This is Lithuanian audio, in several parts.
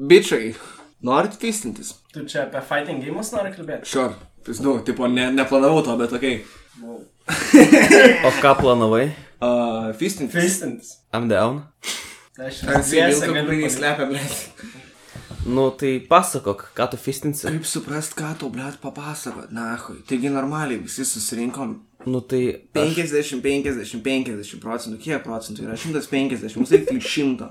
Bičiai, norit fistintis? Tu čia apie fighting games nori kalbėti? Sure. Nu, tipo, ne, neplanavau to, bet okei. Wow. O ką planavai? Uh, fistintis. Fistintis. I'm down. Aš dviese sėdėjau, galiu kad padaryt. slepia, blėt. Nu, tai pasakok, ką tu fistinsi. Kaip suprast, ką tau, blėt, papasakot, nahui. Taigi normaliai visi susirinkom Nu, tai... aš- 50, 50, 50 procentų. Kiek procentų yra? 150, mums reikia tik 100.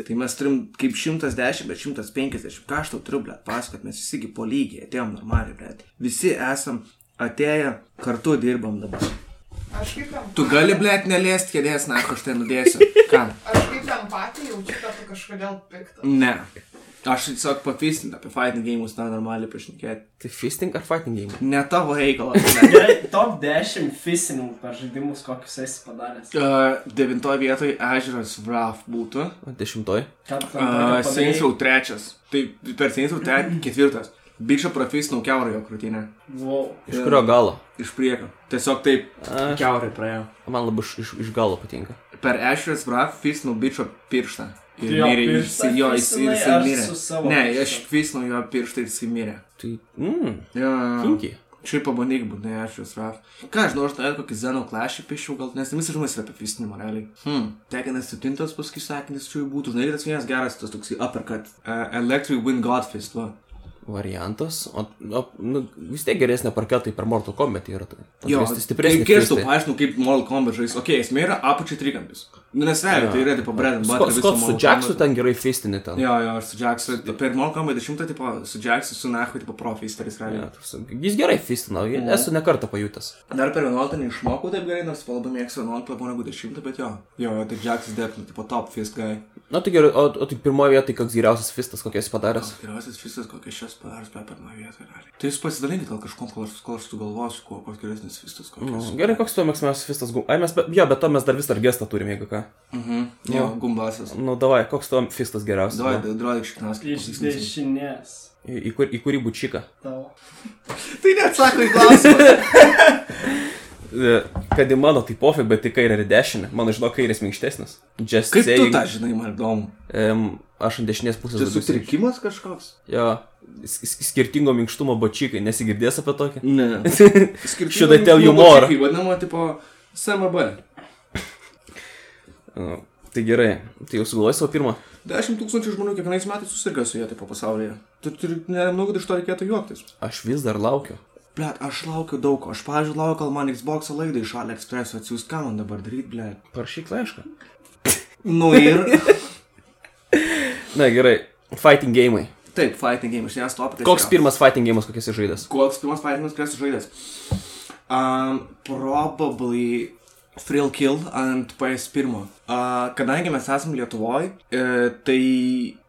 Tai mes turim kaip 110, bet 150. Ką aš tau turiu, blėt, pasakot, mes visigi po lygiai atėjom normaliai, blėt. Visi esam atėję, kartu dirbam dabar. Aš kaip, em- Tu gali, blėt, neliest kėdės, na, aš tai nudėsiu. Ką? aš kaip empatija jaučiu, kad tu kažkodėl piktas. Ne. Aš tiesiog pafistinti apie fighting games, tą normaliai pašnekėti. Tai fisting ar fighting game? Ne tavo reikalas. Gerai, top 10 fisinių per žaidimus, kokius esi padaręs. Uh, devintoje vietoje ežeras Wrath būtų. O Dešimtoj? Ką tu ten Uh? Saints Row trečias. Tai per Saints tre, ketvirtas. Bičio profesinau keurą jo krūtinę. Wow. Iš kurio galo? Iš priekio. Tiesiog taip Aš- keurai praėjo. Man labai iš, iš, iš galo patinka. Per ežeras Wrath fistinau bičio pirštą. Ir Jo mirė, ir pirštą jisai, jo, jisai ar mirė. Ne, aš fistinau jo pirštą ir jisai mirė. Tai... Mmm, Jo, kinki. Šiaip pabandyk būt, ne, aš jūs raf. Ką, aš noriu, tai kokį Zeno klashį pišiau, gal, nes visi žmonės yra apie fistinimą, realiai. Hmm. Tekinas septintas, paskui sakinis čia jau būtų, žinai, tas vienas geras, tas toks uppercut. Uh, Electric Wind Godfist, va. Variantas. O, o nu, vis tiek geresnė parketai per Mortal Kombat yra. Tai, Jo, tai stipresnė. Kai aš tau paaiškinu, kaip Mortal Kombat žais, okay, esmė yra apačiai trikampis. Nu, nes realiai, tai yra, tipo, bread and butter. viso Skot su Jacksu ten gerai fistinė ten. Jo, jo, aš su Jacksu, per Mortal Kombat 10, tipo, su Jacksu, su Nahui, tipo, profisteris, realiai. Ja, jis gerai fistina, esu nekartą pajutęs. Dar per 11 neišmokau taip gerai, nors labai mėgstu 11 labiau negu 10, bet jo. Jo, tai Jacksas dėknu, tipo, top fist guy. Na tai gerai, o, o tai pirmoje vietoje koks geriausias fistas, kokias padaręs. Geriausias fistas, kokias šias padaras, bet pirmą vietą, realiai. Tai jūs pasidalinkite gal kažkuo, kol aš, kol aš sugalvosiu, kuo, koks geresnis fistas, kokias. Nu, gerai, koks tuo mėgstamiausias fistas. Ai, mes, be, jo, bet to mes dar vis dar gestą turime, jeigu ką. Mhm. Jo, gumbasas. Nu, davai, koks tuo fistas geriausias. Davai, va? drodik šiknas, Iš dešinės. Į, į, kur, į kurį bučiką. Tavo. Tai neatsako į klausimą. E, Kad į mano tai pofai, bet į kairę ir į dešinę. Mano žinau, kairės minkštesnis. Just Kaip tu saying. tą žinai, man įdomu. Em, aš ant dešinės pusės. Tai sutrikimas kažkoks? Jo. Skirtingo minkštumo bačikai. Nesigirdės apie tokį? Ne. Tell you more? Kaip vadinamo, tipo, SMB. Nu, Tai gerai. Tai jau sugalvojai savo pirmą. 10 tūkstančių žmonių kiekvienais metais susirga su jie, tipo, pasaulyje. Tu turi, nemanau, kad iš to reikėtų juoktis. Aš vis dar laukiu. Blet, aš laukiu daug. Aš, pavyzdžiui, laukiu, kol man Xbox laidą iš AliExpress atsiūs, ką man dabar daryti, blet. Parašyk laišką. Nu ir. Na gerai. Fighting game. Taip, fighting game, aš jas top. Koks pirmas fighting game, kokias esi žaidęs? Koks pirmas fighting games, kurias žaidęs? Um, probably Thrill Kill ant PS1. Kadangi mes esame Lietuvoje, tai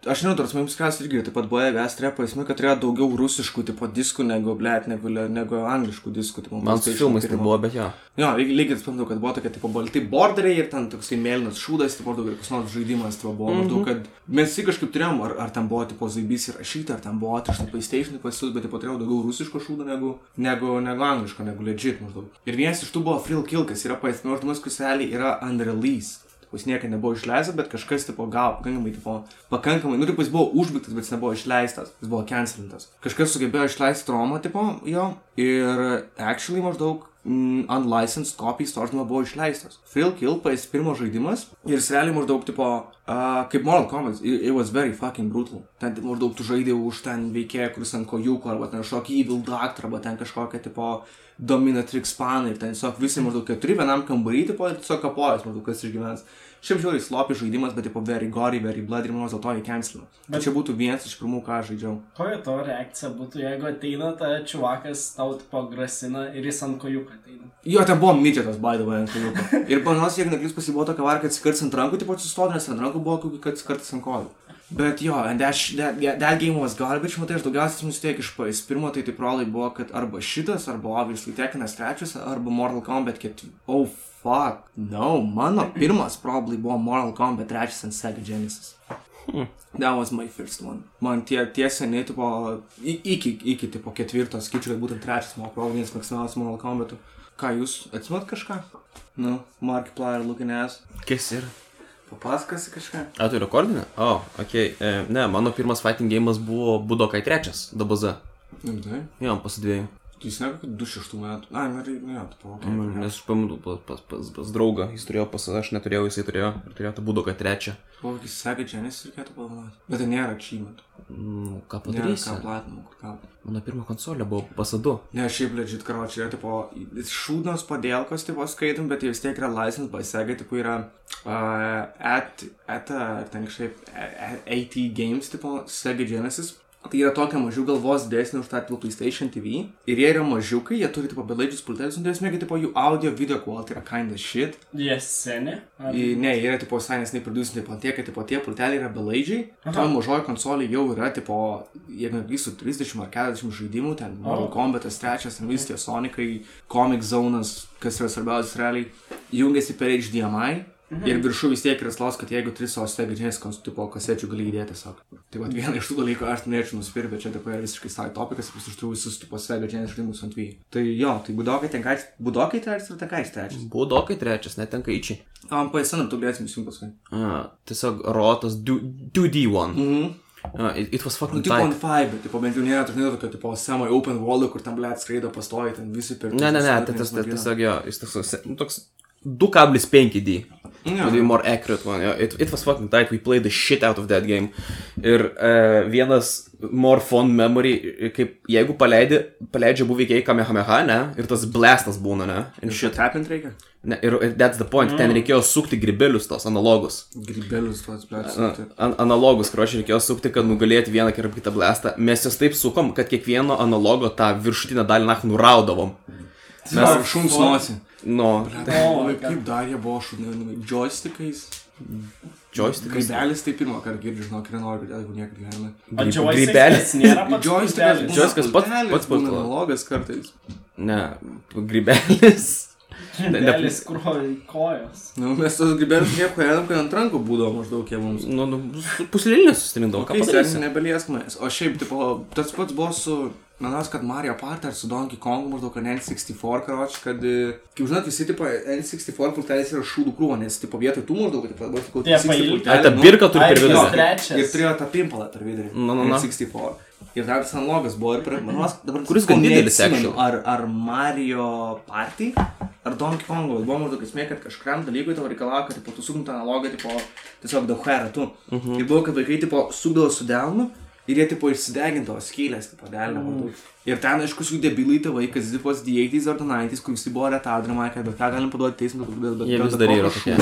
aš nežinau, tarsi mums kas irgi taip pat buvo EVS turėjo prasme, kad turėjo daugiau rusiškų tipo diskų negu, blėt, negu, negu angliškų diskų. Tipo, Man su filmais tai buvo, bet jo. Jo, lygiai pat, kad buvo tokie, tipo, balti borderiai ir ten toksai mėlynas šūdas, tipo, daug ir kas nors žaidimas, tipo, buvo, mm -hmm. kad mes visi kažkaip turėjom, ar, ar ten buvo, tipo, zaibys įrašyta, ar ten buvo atrišta PlayStation pasiūs, bet, tipo, turėjau daugiau rusiško šūdo negu, negu, negu angliško, negu legit maždaug. Ir vienas iš tų buvo Frill Kill, kas yra PS1 žaidimas, kuris realiai yra unreleased. Jis niekada nebuvo išleistas, bet kažkas, tipo, gavo pakankamai, tipo, pakankamai, nu, tipo, jis buvo užbaigtas, bet jis nebuvo išleistas, jis buvo cancelintas. Kažkas sugebėjo išleisti Romą, tipo, jo, ir actually maždaug mm, unlicensed copies to žaidimo buvo išleistas. Thrill Kill PS1 žaidimas ir realiai maždaug tipo, uh, kaip Mortal Kombat, it, it was very fucking brutal. Ten maždaug tu žaidėjai už ten veikėją, kuris ant kojūko, arba ten kažkokį evil doctor, arba ten kažkokią tipo dominatrix paną ir ten tiesiog visi maždaug keturi vienam kambarį, tipo, ir tiesiog kapojas maždaug kas išgyvens. Šiaip žiūri, slopi žaidimas, bet tipo very gory, very bloody ir manau, dėl to jį cancelino. Bet čia būtų vienas iš pirmų, ką žaidžiau. Kokia tavo reakcija būtų, jeigu ateina ta čiuvakas, tau tipo grasina ir jis ant kojuką ateina? Jo, ten buvo midžetas, by the way, ant kojūko. Ir panos, jeigu neklys pasibuvo tokia var, kad atsikarts ant rankų, tipo atsistoti, nes ant rankų buvo kokį, kad atsikarts ant kojų. Bet jo, and that, that, yeah, that game was garbage, matai, aš daugiausiai nusteik iš PS. Pirmo tai taip prolai buvo, kad arba šitas, arba obviously Tekinas trečias, arba Mortal Kombat 4. Oh, fuck. No, mano pirmas probably buvo Mortal Kombat trečias ant Sega Genesis. That was my first one. Man tie, tie seniai, tipo, iki, iki, tipo, ketvirto, skaičiu, kad būtent trečias mano probably vienas mėgstamiausias Mortal Kombatų. Ką jūs, atsimat kažką? Nu, Markiplier looking ass. Kas yra? Papasakasi kažką? A, tu rekordinė? O, oh, ok. E, ne, mano pirmas fighting game'as buvo Budokai 3, DBZ. Rimtai? Jo, pasidvėjau. Tai jis negu 26 metų. Ai, nu, ne, ne, tai palauk. Mm, Nes aš pamenu pas, pas, pas, pas draugą, jis turėjo pas, aš neturėjau, jisai turėjo ir turėjo tą Budoką 3. Kokį Sega Genesis reikėtų pagalvoti. Bet tai nėra achievement. Mm, ką Nėra padarysi? ką platinam, kur ką. Mano pirma konsolė buvo pasadu. Ne, šiaip legit, karočiui, yra tipo, šūdnos padėlkos, tipo, skaitom, bet jie vis tiek yra licensed by Sega, tipo, yra uh, at, at, uh, ten kažkaip, a- a- AT Games, tipo, Sega Genesis. Tai yra tokia mažiau galvos didesnė už tą tipo PlayStation TV. Ir jie yra mažiukai, jie turi tipo belaidžius pultelius, nu tai esmė, kad tipo jų audio video quality yra kinda shit. Jie seni. Ar... Ne, jie yra tipo visai nesnei producinti, tipo tie, kad tipo tie pulteliai yra belaidžiai. Aha. Toj mažoji konsolė jau yra tipo, jeigu neklystu, 30 ar 40 žaidimų, ten Mortal Kombatas trečias, ten vis tie Sonicai, Comic Zonas, kas yra svarbiausias realiai, jungiasi per HDMI. Mhm. Ir viršų vis tiek yra slaus, kad jeigu tris savo stegadžinės tipo kasečių gali įdėti tiesiog. Tai va vieną iš tų dalykų aš norėčiau nusipirkti, bet čia tipo yra visiškai side topikas, vis iš tų visus tipo stegadžinės žaidimus ant vy. Tai jo, tai budokai tenkais, budokai trečias ir tenkais trečias. Budokai 3, netenka įčiai. O, PSN tu galėsim įsijungti paskui. A, tiesiog rotas 2D1. Mhm. Uh, it, it was Nu, fucking tipo tight. ant five, tipo bent jau nėra tokia tokio, tipo, semi open world, kur tam blėt skraido pastoji, ten visi per... Ne, ne, ne, tai tas tiesiog jo, jis toks, nu, toks 2,5D. Jo. To be more accurate one. Yeah, it, it was fucking tight. We played the shit out of that game. Ir uh, vienas more fun memory, kaip jeigu paleidi, paleidžia buvikiai kamehameha, ne? Ir tas blastas būna, ne? Ir šit tapint reikia? ne, ir, that's the point. Ten reikėjo sukti gribelius tos analogus. Gribelius pats, blėt, A- An analogus, kur aš reikėjo sukti, kad nugalėti vieną ar kitą blastą. Mes jas taip sukom, kad kiekvieno analogo tą viršutinę dalį nach nuraudavom. Mes šuns nosi. Nu, O, kaip dar jie buvo šūdai, joystickais. joystickas. Gaidelis tai pirmą kartą girdžiu, žinok, ir nenoriu, kad jeigu niekada gyvenime. Grybelis. nėra pats Joystickas. Joystickas pats- pats pultelis. analogas kartais. Ne, grybelis. Pultelis, kur kojos. Nu, mes tos gribelius kiek paėdam, kad ant rankų būdavo maždaug kiek mums. Nu, nu puslėlinės sustrindavo, ką Kai padarysi. sen nebeliesk manęs. O šiaip, tipo, tas pats buvo su, manas, kad Mario Party ar su Donkey Kong maždaug ant N64, karoč, kad, e, kaip žinot, visi, tipo, N64 pultelis yra šūdų krūva, nes, tipo, vietoj tų maždaug, tipo, dabar, tipo, Tie 360 pailgi. pultelį, Ai, ta nu, birka turi per vidurį. Ir turėjo tą pimpalą per vidurį. Nu, nu, nu. 64. Ir dar tas analogas buvo ir prie manos, dabar Kuris gan didelis, actually. Ar, ar Mario Party, ar Donkey Kong, bet buvo maždaug esmė, kad kažkam dalykui tau reikalavo, kad tipo, tu suktum tą analogą, tipo, tiesiog daug herą tu. Uh Mhm. -huh. Ir buvo, kad vaikai, tipo, sukdavo su delnu. Ir jie, tipo, išsidegindavo skylės, tipo, delną. Mhm. Mm. Ir ten, aišku, jų debilai tėvai, kas tipo, the 80s ar the 90s, kur visi buvo retardramai, kad bet ką galim paduoti teismui, bet bet Jie bet vis dar yra tokie.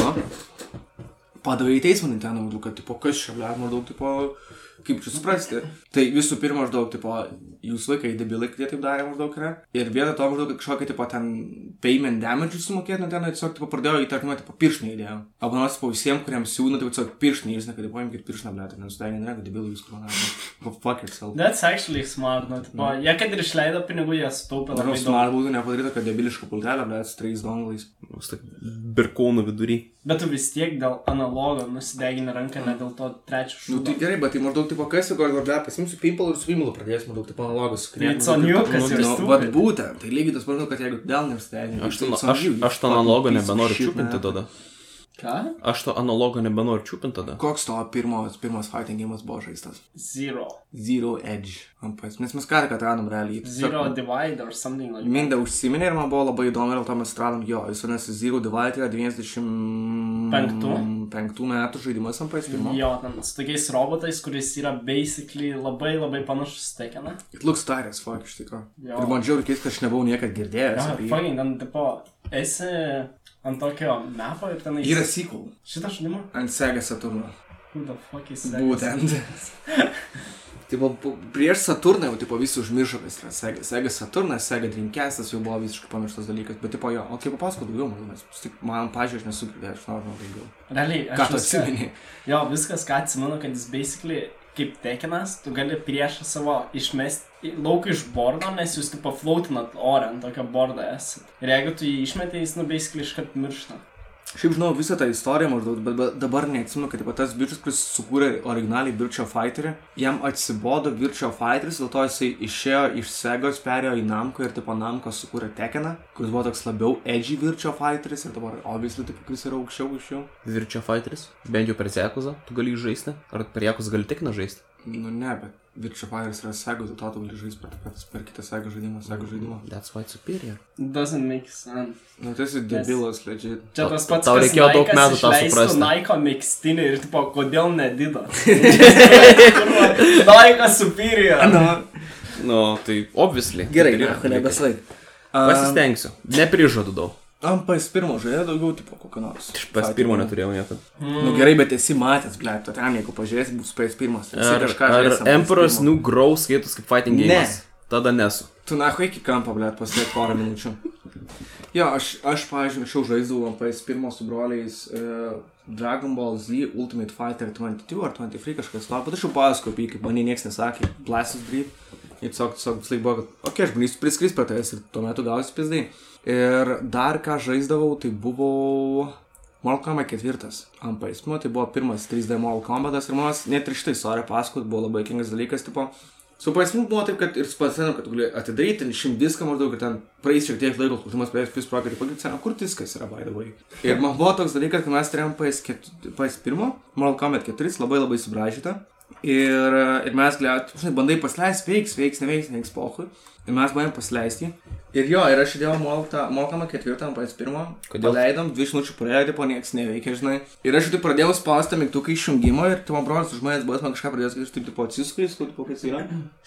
padavė į teismą Nintendo, maždaug, kad, tipo, kas čia, ble, maždaug, tipo, kaip čia suprasti. Tai visų pirma, maždaug, tipo, jūs vaikai debilai, kad jie taip darė, maždaug yra. Ir vietoj to, maždaug, kad kažkokia, tipo, ten payment damage sumokėti Nintendo, tiesiog, tipo, pradėjo įtartinai, tipo, pirštinį įdėjo. Abonos, tipo, visiems, kuriems siūna, tai tiesiog pirštinį, jūs nekada paimkit pirštiną, ble, tai nesudegė, nėra, kad debilai jūs kronavė. Go fuck yourself. That's actually smart, nu, tipo, jie kad ir išleido pinigų, jie sutaupė daug. smart būtų nepadaryta, kad debilišką pultelę, ble, su trejais donglais. Birkaunų vidury. Bet tu vis tiek dėl analogo nusidegini ranką, ne dėl to trečio Nu, šūdo. tai gerai, bet tai maždaug, tipo, kas, jeigu aš dabar pasimsiu pimpalą ir su pimpalu pradėsiu, maždaug, tipo, analogas. It's on you, kas nu, you're nu, stupid. vat būtent, tai lygiai tas pats, kad jeigu dėl neapstebėjai. Aš, aš to analogo nebenoriu čiupinti tada. Ką? Aš to analogo nebenoriu čiupinti tada. Koks to pirmas, pirmas fighting game'as buvo žaistas? Zero. Zero Edge. Nes mes ką tik atradom realiai. Zero divide or something like that. Minda užsiminė ir man buvo labai įdomu, dėl to mes atradom jo. Jis vadinasi Zero Divide, yra 95 Penktų? metų žaidimas ant PS1. Jo, ten su tokiais robotais, kuris yra basically labai labai panašus Tekena. It looks tight as fuck iš tikrųjų. Ir man keista, kad aš nebuvau niekad girdėjęs. Ja, fucking, ten, tipo, esi ant tokio mepo ir tenai... Yra sequel Šitą žaidimą? ant Sega Saturno. Who the fuck is Būtent. Tipo, po- prieš Saturną jau tipo, visi užmiršo, kas yra Sega. Sega Saturnas, Sega Dreamcastas jau buvo visiškai pamirštas dalykas. Bet, tipo, jo, o kaip papasako daugiau, man, man, pažiūrėjau, aš nesu girdėjęs, aš noriu daugiau. Realiai, Ką tu atsimeni? Jo, viskas, ką atsimenu, kad jis basically kaip tekinas, tu gali priešą savo išmesti lauk iš bordo, nes jūs tipo flautinat orę ant tokio bordo esat. Ir jeigu tu jį išmeti, jis nu basically iškart miršta. Šiaip žinau visą tą istoriją maždaug, bet, bet dabar neatsimenu, kad tipo, tas bičias, kuris sukūrė originaliai Virtual Fighterį, jam atsibodo Virtual Fighteris, dėl to jisai išėjo iš Segos, perėjo į Namco ir tipo Namco sukūrė Tekeną, kuris buvo toks labiau edgy Virtual Fighteris ir dabar obviously tipo, kuris yra aukščiau iš jų. Virtua Fighteris. Bent jau per Zekuzą tu gali žaisti. Ar per Jakuzą gali tik nežaisti? Nu ne, bet Virtual Fighteris yra to tu gali žaisti per, per, per kitą Sego žaidimą, Sego žaidimą. That's why it's superior. Doesn't make sense. Nu tai esi debilas, legit. Čia Tau- tas pats, tau reikėjo daug metų tą suprasti. Nike mėgstinį ir tipo, kodėl nedido. Nike superior. Nu, tai obviously. Gerai, Tai yra ne, dalykai. nebeslaik. Pasistengsiu. Neprižadu daug. Ant PS1 žaidė daugiau tipo kokio nors. Aš pas pirmo neturėjau nieko. Nu gerai, bet esi matęs, ble, tu ten jeigu pažiūrėsi, bus PS1. Ar, ar Emperor's New Grow skaitus kaip fighting Ne. games? Tada nesu. Tu na, iki kampo, ble, pasėt porą minučių. Jo, aš, aš pavyzdžiui, anksčiau žaisdavau ant PS1 su broliais uh, Dragon Ball Z Ultimate Fighter 22 ar 23 kažkas to, bet aš jau jį, kaip man niekas nesakė, Blastus Breed. Ir tiesiog, tiesiog visai buvo, okei, okay, aš bandysiu priskris prie tavęs ir tuo metu gausiu pizdai. Ir dar ką žaisdavau, tai buvo Mortal Kombat 4 ant PS1, tai buvo pirmas 3D Mortal Kombatas ir manas net ir šitą istoriją pasakot, buvo labai kingas dalykas, tipo, su PS1 buvo taip, kad ir su PS1, kad gali atidaryti, ten šim diską maždaug, ir ten praeis šiek tiek laiko, kol žmonės PS1 projektą, pagal sena, kur diskas yra, way. Ir man buvo toks dalykas, kad mes turėjom PS1, PS1 Mortal Kombat 4, labai labai subražytą. Ir, ir mes galėjome, žinai, bandai pasileisti, veiks, veiks, neveiks, neveiks pohui. Ir mes bandėm pasileisti. Ir jo, ir aš įdėjau mokamą ketvirtą ant PS1. Kodėl? Paleidom, dvi minučių praėjo, tipo niekas neveikia, žinai. Ir aš taip pradėjau spausti mygtuką išjungimo ir tu man brolis už manęs buvo, man kažką pradėjo sakyti, taip tipo atsisku, jis, tipo, kas yra.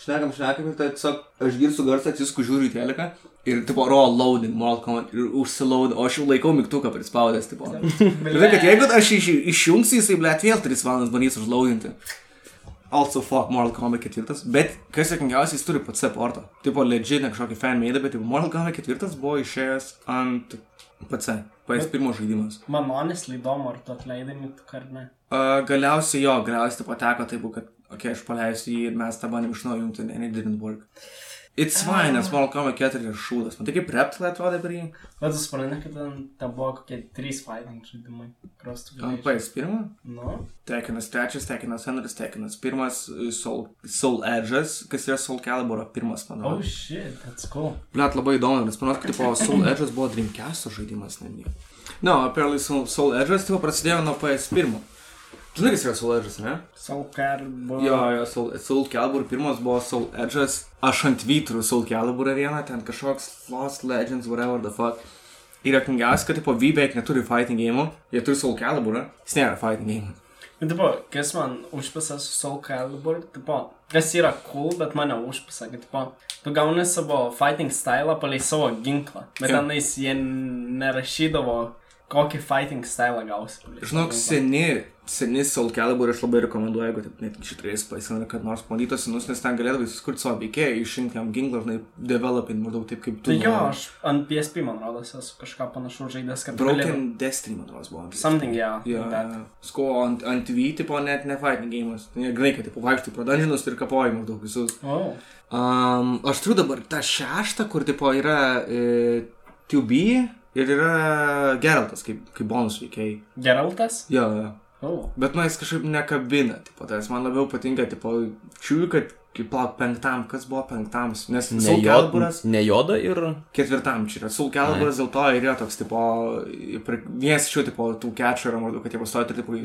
Šnekam, šnekam ir tai tiesiog aš girsiu garsą, atsisku, žiūriu į teleką. Ir tipo raw loading, Mortal Kombat, ir užsilaud, o aš jau laikau mygtuką prispaudęs, tipo. Ir tai, kad jeigu aš iš, išjungsiu, jisai, blėt, vėl 3 valandas bandys užlaudinti. Also fuck Mortal Kombat 4, bet kas sėkmingiausiai jis turi PC portą. Tipo legit, ne kažkokį fan made, bet tipo, Mortal Kombat 4 buvo išėjęs ant PC, PS1 žaidimas. Man honestly įdomu, ar tu atleidai mygtuką ar ne. Uh, galiausiai jo, galiausiai pateko taip, kad, okei, okay, aš paleisiu jį ir mes tą bandėm iš naujo jungti, and it didn't work. It's fine, nes Mortal Kombat 4 yra šūdas. Man tai kaip reptilai atrodė per jį. Bet tu supranti, kad ten, ten buvo kokie trys fighting žaidimai. Ant galėjai. PS1. Nu, Tekinas trečias, Tekinas antras, Tekinas pirmas, uh, Soul, Soul Edge'as, kas yra Soul Calibur pirmas, manau. oh shit, that's cool. Blet labai įdomu, nes manau, kad tipo, Soul Edge'as buvo Dreamcast žaidimas netgi. Na, no, apparently Soul, Soul Edge'as tipo, prasidėjo nuo PS1. Žinai, kas yra Soul Edge'as, ne? Soul Calibur. Jo, jo, Soul, Soul Calibur pirmas buvo Soul Edge'as. Aš ant vytrų Soul Calibur vieną, ten kažkoks Lost Legends, whatever the fuck. Ir jokingiausia, kad tipo V beveik neturi fighting game, jie turi Soul Caliburą, jis nėra fighting game. Bet, tipo, kas man užpisa su Soul Calibur, tipo, kas yra cool, bet mane užpisa, kad, tipo, tu gauni savo fighting stylą palei savo ginklą, bet Jo. tenais jie nerašydavo, kokį fighting stylą gausi. Žinok, seni, seni Soul Calibur aš labai rekomenduoju, jeigu taip net šitais paisina, kad nors bandytos senus, nes ten galėdavai susikurti savo veikėją, išrinkti jam ginklą, žinai, developing maždaug taip kaip tu. Tai jo, aš ant PSP, man rodos, esu kažką panašaus žaidęs, kad Broken galėjau- Destiny, man atrodo, buvo. Something, yeah. Like that. sko ant, ant V, tipo, net ne fighting game'as. Grinai, kad, tipo, vaikštai pro dungeonus ir kapoji maždaug visus. Oh. Um, aš turiu dabar tą šeštą, kur, tipo, yra e, 2B ir yra Geraltas, kaip, kaip bonus veikiai. Geraltas? Jo, jo. Oh. Bet man jis kažkaip nekabina, tipo, tai jis man labiau patinka, tipo, čiūju, kad, kaip palauk, penktam, kas buvo penktam, nes Caliburas ne joda ir... ketvirtam čia yra. Soul Caliburas dėl to ir yra toks, tipo, vienas iš šių, tipo, tų catcher, maždaug, kad jie pastoja, tai, tipo,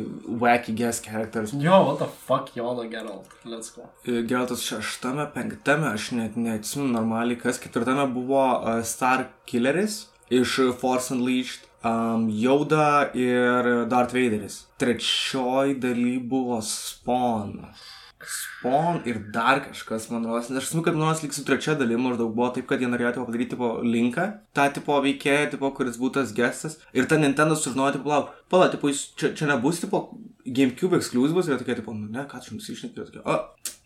wacky guest characters. Jo, what the fuck, Yoda Geralt. Let's go. Geraltas šeštame, penktame, aš net neatsimenu normaliai, kas ketvirtame buvo uh, Star Killeris iš Force Unleashed, um, Yoda ir Darth Vaderis. Trečioji daly buvo Spawn. Spawn ir dar kažkas, man rodos, nes aš žinau, kad man rodos lyg su trečia dalim maždaug buvo taip, kad jie norėjo tipo, padaryti tipo linką, tą tipo veikėją, tipo, kuris būtų tas gestas. Ir ta Nintendo sužinojo, tipo, palauk, palauk, tipo, jis čia, čia nebus, tipo, GameCube exclusive, ir tokia, tipo, nu ne, ką čia nusišnekė, tokia, o,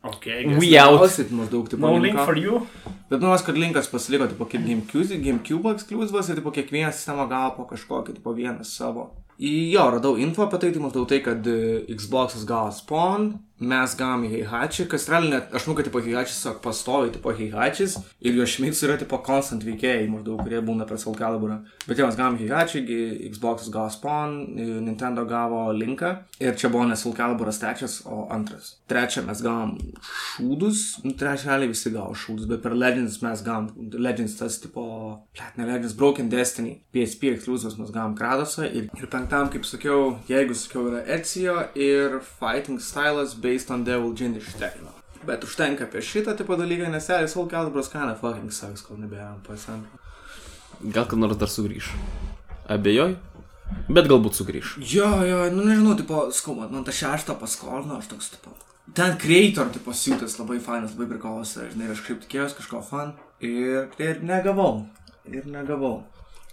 Okay, We out. Maždaug, tipo, No link for you. Bet manau, kad linkas pasiliko, tipo, kaip GameCube, GameCube exclusive ir, tipo, kiekvieną sistemą gavo po kažkokį, tipo, vieną savo. Jo, radau info apie tai, tai maždaug tai, kad e, Xbox'as gavo Spawn, mes gavom Heihachi, kas realiai net, aš manau, kad tipo Heihachi tiesiog pastovi, tipo Heihachis ir jo šmeiks yra tipo constant veikėjai, maždaug, kurie būna per Soul Caliburą. Bet jau mes gavom Heihachi, Xbox'as gavo Spawn, e, Nintendo gavo Linką ir čia buvo ne Soul Caliburas trečias, o antras. Trečią mes gavom šūdus, nu, trečią realiai visi gavo šūdus, bet per Legends mes gavom, Legends tas tipo, plet, ne Legends, Broken Destiny, PSP exclusives mes gavom Kradosą ir, ir penktam, kaip sakiau, jeigu sakiau, yra Ezio ir Fighting Stylas based on Devil Jin iš Tekno. Bet užtenka apie šitą tipo dalyką, nes realiai Soul Calibur's kinda fucking sucks, kol nebėram pasant. Gal kad nors dar sugrįž. Abejoju. Bet galbūt sugrįž. Jo, jo, nu nežinau, tipo, skau, man tą šeštą paskolino, aš toks, tipo. Ten creator, tipo, siūtas labai fainas, labai prikolas, žinai, aš kaip tikėjausi kažko fan ir, ir negavau. Ir negavau.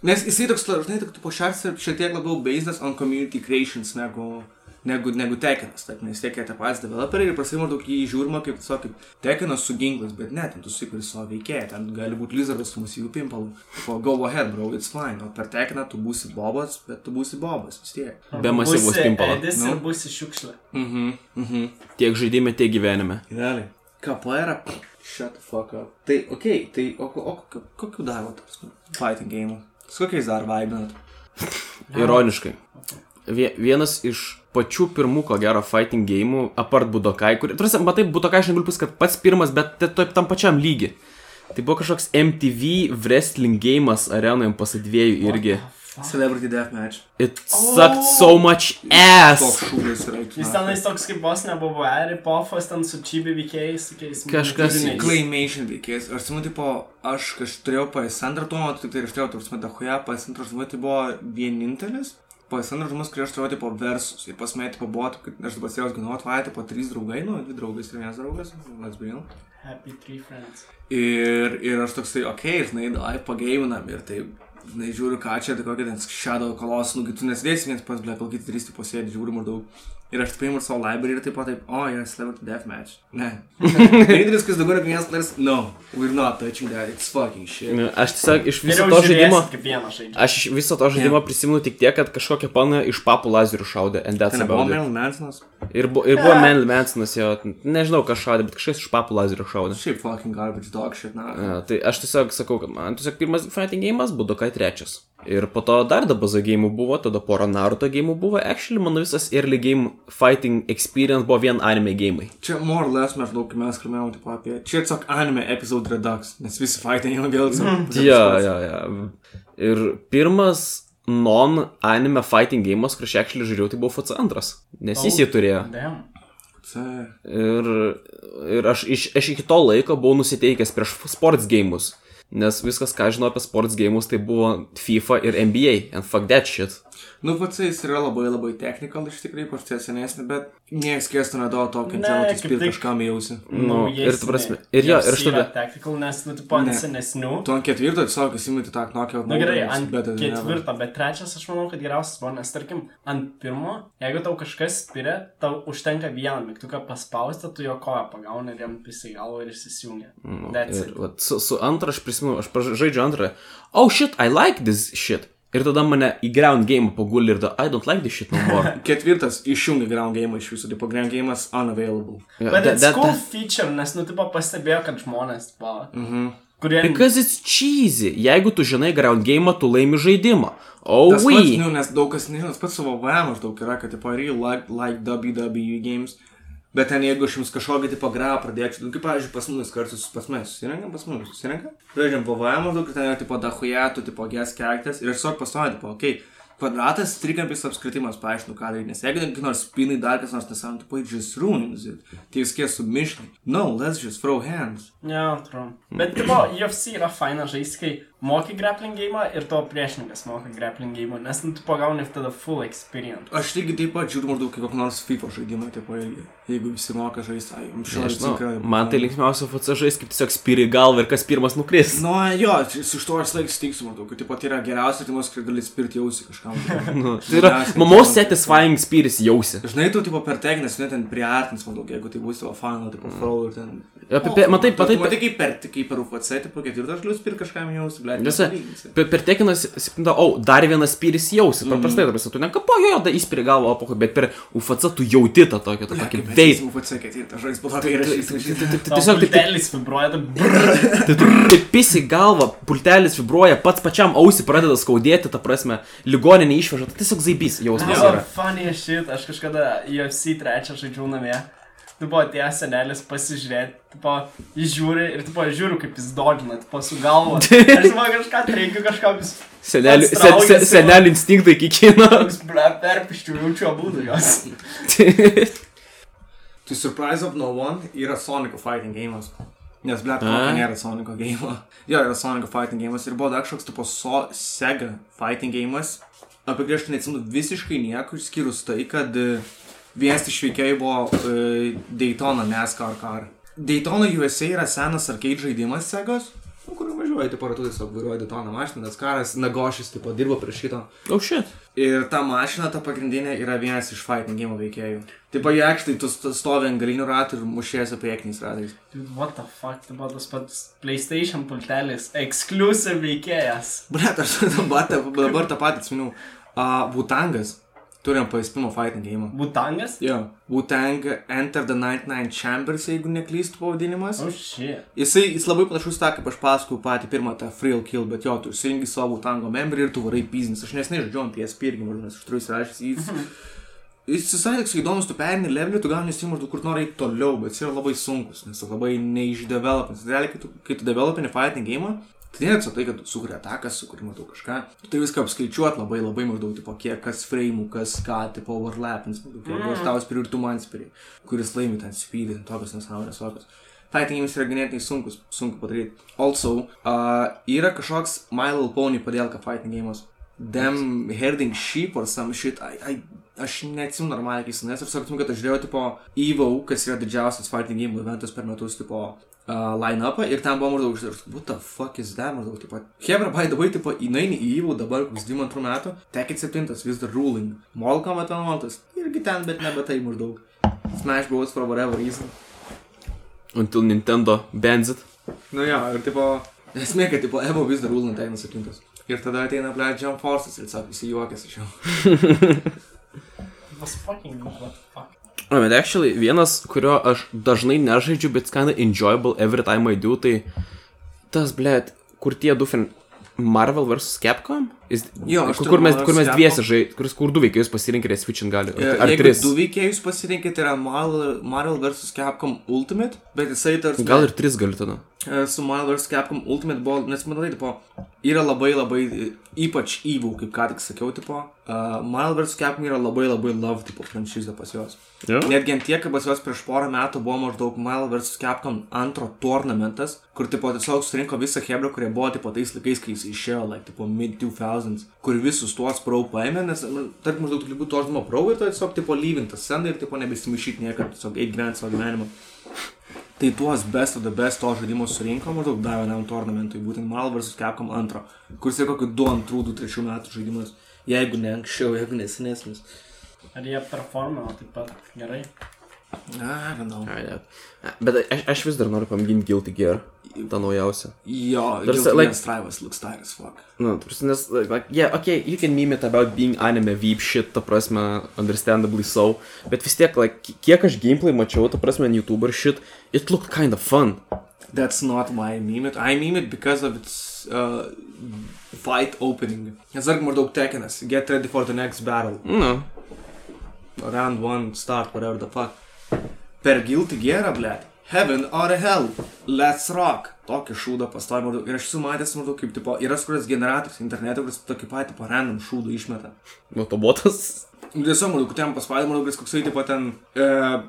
Nes jisai toks, žinai, tik, tipo, šeštas šiek tiek labiau based on community creations negu, negu, negu Tekinas, taip, nes Tekinas tie patys developeriai ir prasimar daug jį žiūrima kaip tiesiog kaip Tekinas su ginklais, bet ne, ten tu sukuri savo veikėją, ten gali būti lizardas su mūsų pimpalu. O go ahead, bro, it's fine, o per Tekiną tu būsi bobas, bet tu būsi bobas vis tiek. Be masyvus pimpalo. Edis Nu. ir būsi šiukšlė. Mhm, mhm. Tiek žaidime, tiek gyvenime. Realiai. Kapoeira, shut the fuck up. Tai, okei, okay, tai, o, o, o kokiu dar, va, tarsi, fighting game? Su kokiais dar vaibinat? Ironiškai. Vie- Vienas iš pačių pirmų, ko gero, fighting gėjimų, apart Budokai, kur, turėsi, matai, Budokai aš negaliu pasakyti, kad pats pirmas, bet to- tam pačiam lygi. Tai buvo kažkoks MTV wrestling gėjimas arenoje pasidvėjų irgi. Celebrity Deathmatch. It sucked so much Toks ass. šūdas yra. Jis tenais toks kaip vos nebuvo Eri Pofas, ten su Čibi veikėjais, tokiais. Kažkas. Claymation veikėjas. Aš atsimenu, tipo, aš kažkaip turėjau PS2 tuo metu, tik tai aš turėjau, tarsi, dahuja, PS2 žmonių, tai buvo vienintelis. PS2 žmogus, kurį aš turėjau, tipo, versus. Ir pas mane, tipo, buvo, kad aš dabar sėjau, žinau, atvaja, tipo, trys draugai, nu, dvi draugas ir vienas draugas, let's be real. Happy Three Friends. Ir, ir aš toksai, okei, okay, žinai, davai pageiminam ir taip, žinai, žiūriu, ką čia, tai kokia ten Shadow Colossus, nu, tu nesidėsi viens pas, ble, kiti trys, tipo, sėdi, žiūri maždaug. Ir aš paėmiau savo library ir taip pat taip, o, yra Celebrity Deathmatch. Ne. Vienintelis, kas daugiau negu vienas playeris, no, we're not touching that, it's fucking shit. Aš tiesiog iš viso to žaidimo, aš iš viso to žaidimo prisimenu tik tiek, kad kažkokia pana iš papų lazerių šaudė, and that's Ten buvo about it. Marilyn Mansonas. Ir, bu, ir buvo Manly Mansonas, jo, nežinau, kas šaudė, bet kažkas iš papų lazerių šaudė. Šiaip fucking garbage dog shit, na. Ja, tai aš tiesiog sakau, kad man tiesiog pirmas fighting game'as buvo kai trečias. Ir po to dar dabaza gėjimų buvo, tada pora Naruto gėjimų buvo. Actually, mano visas early game fighting experience buvo vien anime gėjimai. Čia more or less mes daug, kai mes kalbėjome tipo, apie... Čia tiesiog anime episode redux, nes visi fighting jau vėl savo. Jo, jo, jo. Ir pirmas non-anime fighting game'as, kur aš actually žiūrėjau, tai buvo FC2. Nes jis jį turėjo. Damn. Ir, ir aš, iš, aš iki to laiko buvau nusiteikęs prieš sports gėjimus. Nes viskas, ką žinau apie sports gėjimus, tai buvo FIFA ir NBA. And fuck that shit. Nu, pats jis yra labai labai technical iš tikrųjų, ypač tie senesni, bet niekas kėstų neduoda to, kad spirti tik- kažkam jausi. Nu, ir tu prasme. Ir jo, ir aš tada. Tactical, nes, nu, tu po ant Ne. senesnių. Tu ant ketvirto tiesiog įsimeti tą knockout. Na gerai, mode, ant tai ketvirto, bet trečias aš manau, kad geriausias buvo, nes tarkim, ant pirmo, jeigu tau kažkas spiria, tau užtenka vieną mygtuką paspausti, tu jo koją pagauni ir jam pisai galvo ir įsijungia. That's Ir vat, su, su antra aš prisimenu, aš žaidžiu antrą. Oh shit, I like this shit. Ir tada mane į ground game pagulė ir tada I don't like this shit no more. Ketvirtas išjungia ground game iš viso, tipo ground game'as unavailable. Yeah, Bet that- it's that- cool that- feature, nes, nu, tipo, pastebėjo, kad žmonės, tipo, Mhm. kurie... Because it's cheesy. Jeigu tu žinai ground game, tu laimi žaidimą. Oh, Tas pats, we. nu, nes daug kas, nežinau, pats savo VM maždaug yra, kad, tipo, real like, like WWE games. Bet ten jeigu aš jums kažkokį tipo grą pradėčiau, nu, kaip, pavyzdžiui, pas mus kartus, pas mes susirenkam, pas mus susirenkam, žaidžiam PVM maždaug, ir ten yra tipo dahujatų, tipo ges characters, ir tiesiog pastoju, tipo, okei, okay, kvadratas, trikampis apskritimas, paaiškinu, ką daryti, nes jeigu kaip nors spinai dar kas nors nesam, tipo, it just ruins it, tai jūs kies submission. No, let's just throw hands. Ne, trum. Bet, tipo, UFC yra faina žaisti, kai moki grappling game ir to priešininkas moka grappling game, nes, nu, tu pagauni tada full experience. Aš lygiai taip pat žiūriu maždaug kaip kokį nors FIFA žaidimą, tipo, irgi, jeigu visi moka žaisti, ai, man tai linksmiausia FC žais, kaip tiesiog spiri galvą ir kas pirmas nukris. Nu, jo, čia su šituo aš laik stiksiu, matau, kad taip pat yra geriausia atimas, kai gali spirti jausi kažkam. Nu, tai yra mamos satisfying spiris jausi. Žinai, tu tipo per teginės, net ten priartins, matau, jeigu tai bus tavo fanų, tipo, throw ir ten matai, matai, Matai, kaip per, kaip per UFC, tipo ketvirtas glius ir kažkam jausi, ble. Visa, per, per tekiną 7, o, dar vienas spyris jausi, paprastai, mm. tu nekapojo, jo, da įspiri galvo, o bet per UFC tu jauti tą tokią, tą tokį veidį. UFC ketvirtas žais, po to tai yra šis. Tiesiog taip, Pultelis vibruoja, tai tai tu pisi galva, pultelis vibruoja, pats pačiam ausį pradeda skaudėti, ta prasme, ligoninė išveža, tai tiesiog zaibys jausmas buvo funny shit, aš kažkada UFC trečią žaidžiau namie. Tu buvo atėjęs senelis pasižiūrėti, tipo, jis žiūri ir, tipo, žiūriu, kaip jis dodžina, tipo, su galva. Aš man kažką treikiu, kažką vis... Senelių se, se, senelių instinktai kikina. Vis, ble, perpiščiau, jaučiu abu jos. To Surprise of No One yra Sonic Fighting game'as. Nes, A? kokio nėra Sonic game'o. Jo, yra Sonic Fighting game'as ir buvo dar kažkoks tipo so, Sega Fighting game'as. Apie aš tai neatsimenu visiškai nieko, išskyrus tai, kad e, vienas iš veikėjų buvo uh, Daytona NASCAR car. Daytona USA yra senas arcade žaidimas Segos. Nu, kur važiuoja, tipo, ratu tiesiog vairuoja Daytona mašiną, nes karas Nagošis, tipo, dirbo prie šito. Oh shit. Ir ta mašina, ta pagrindinė, yra vienas iš fighting game veikėjų. Taip, jie actually, tu st- stovi ant galinių ratų ir mušiesi priekiniais ratais. Dude, what the fuck, tai buvo tas pats PlayStation pultelis, exclusive veikėjas. Bret, aš dabar, tą- dabar tą patį atsimenu. Uh, Butangas. Turim PSP fighting game. Butangas? Jo. Butang Enter the 99 Chambers, jeigu neklystu pavadinimas. Oh shit. Jisai, jis labai panašus tą, kaip aš pasakojau patį pirmą tą Frill Kill, bet jo, tu išsirinkai savo tango membrį ir tu varai piznis. Aš nesnei žodžiu PSP irgi, nes aš turiu įsirašęs į jis. Jis visai toks įdomus, tu perini levelį, tu gauni įsimu maždaug kur nori eiti toliau, bet jis yra labai sunkus, nes labai neišdevelopins. Realiai, kai tu, kai tu developini fighting game, tai tiesiog tai, kad tu sukuri ataką, sukuri matau kažką. Tu turi viską apskaičiuoti labai labai maždaug, tipo, kiek kas frame'ų, kas ką, tipo, overlappins, maždaug, kiek aš tau spiriu ir tu man spiri, kuris laimi ten speed, ten tokios nesąmonės, tokios. Fighting games yra ganėtinai sunkus, sunku padaryti. Also, uh, yra kažkoks My Little Pony padėlka fighting games. Them herding sheep or some shit. I, I, aš neatsimenu normaliai, kai senas. Aš sakytum, kad aš žiūrėjau, tipo, EVO, kas yra didžiausias fighting game eventas per metus, tipo, uh, line-upą. Ir ten buvo maždaug, aš what the fuck is that, maždaug, tipo, Hebra, by the way, tipo, įnaini į EVO dabar, koks 22 metų, Tekit 7, vis dar ruling. Mortal Kombat 11, irgi ten, bet nebe tai maždaug. Smash Bros. for whatever reason. Until Nintendo bans it. Nu jo, ir tipo, esmė, kad tipo, Evo vis dar rūlina ateina septintas. Ir tada ateina, ble, Jump Forces ir sako, jis juokiasi iš jo. Was fucking what the fuck. O, bet actually, vienas, kurio aš dažnai nežaidžiu, bet kinda enjoyable every time I do, tai tas, blėt, kur tie du fin... Marvel vs. Capcom? Jis, Jo, kur, kur mes, kur mes dviesi žaidžiame, kur, kur du veikėjus pasirinkite switching gali. Ar, Jeigu tris? du veikėjus pasirinkit, tai yra Marvel, vs. Capcom Ultimate, bet jisai tarsi... Gal ir tris gali tada. e, su Marvel vs. Capcom Ultimate buvo, nes matai, tipo, yra labai labai, ypač evil, kaip ką tik sakiau, tipo, uh, Marvel vs. Capcom yra labai labai love, tipo, franšizė pas juos. Jo? Netgi ant tiek, kad pas juos prieš porą metų buvo maždaug Marvel vs. Capcom antro turnamentas, kur, tipo, tiesiog surinko visą hebrą, kurie buvo, tipo, tais laikais, kai jis išėjo, like, tipo, mid 2000s, kur visus tuos pro paėmė, nes, nu, tarkim, maždaug turi būti to žmogaus pro ir tu tiesiog, tipo, lyvintas sceną ir, tipo, nebesimaišyti niekada, tiesiog eiti gyventi savo gyvenimą. Tai tuos best of the best to žaidimo surinko maždaug dar vienam tornamentui, būtent Marvel vs. Capcom 2, kuris yra kokiu 2, 2, 3 metų žaidimas, jeigu ne anksčiau, jeigu nesenesnis. Ar jie performino taip pat gerai? Ai, ne. Bet aš, aš vis dar noriu pamėginti Guilty Gear, tą naujausią. Jo, There's a, like- Strivas looks tight as fuck. Nu, ta prasme, nes, like, yeah, okay, you can meme it about being anime veep shit, ta prasme, understandably so, bet vis tiek, like, ki- kiek aš gameplay mačiau, ta prasme, YouTuber shit, it looked kind of fun. That's not why I meme it. I meme it because of its uh, fight opening. Nes dar maždaug tekinas. Get ready for the next battle. Nu, Round one, start, whatever the fuck. Per Guilty Gear, blėt. Heaven or hell, let's rock. Tokį šūdą pastoju maždaug. Ir aš esu matęs maždaug kaip, tipo, yra skuras generatorius internete, kuris tokį patį, tipo, random šūdą išmeta. nu, to botas. Tiesiog, maždaug, ten paspaudė, maždaug, kuris koksai, tipo, ten... Uh,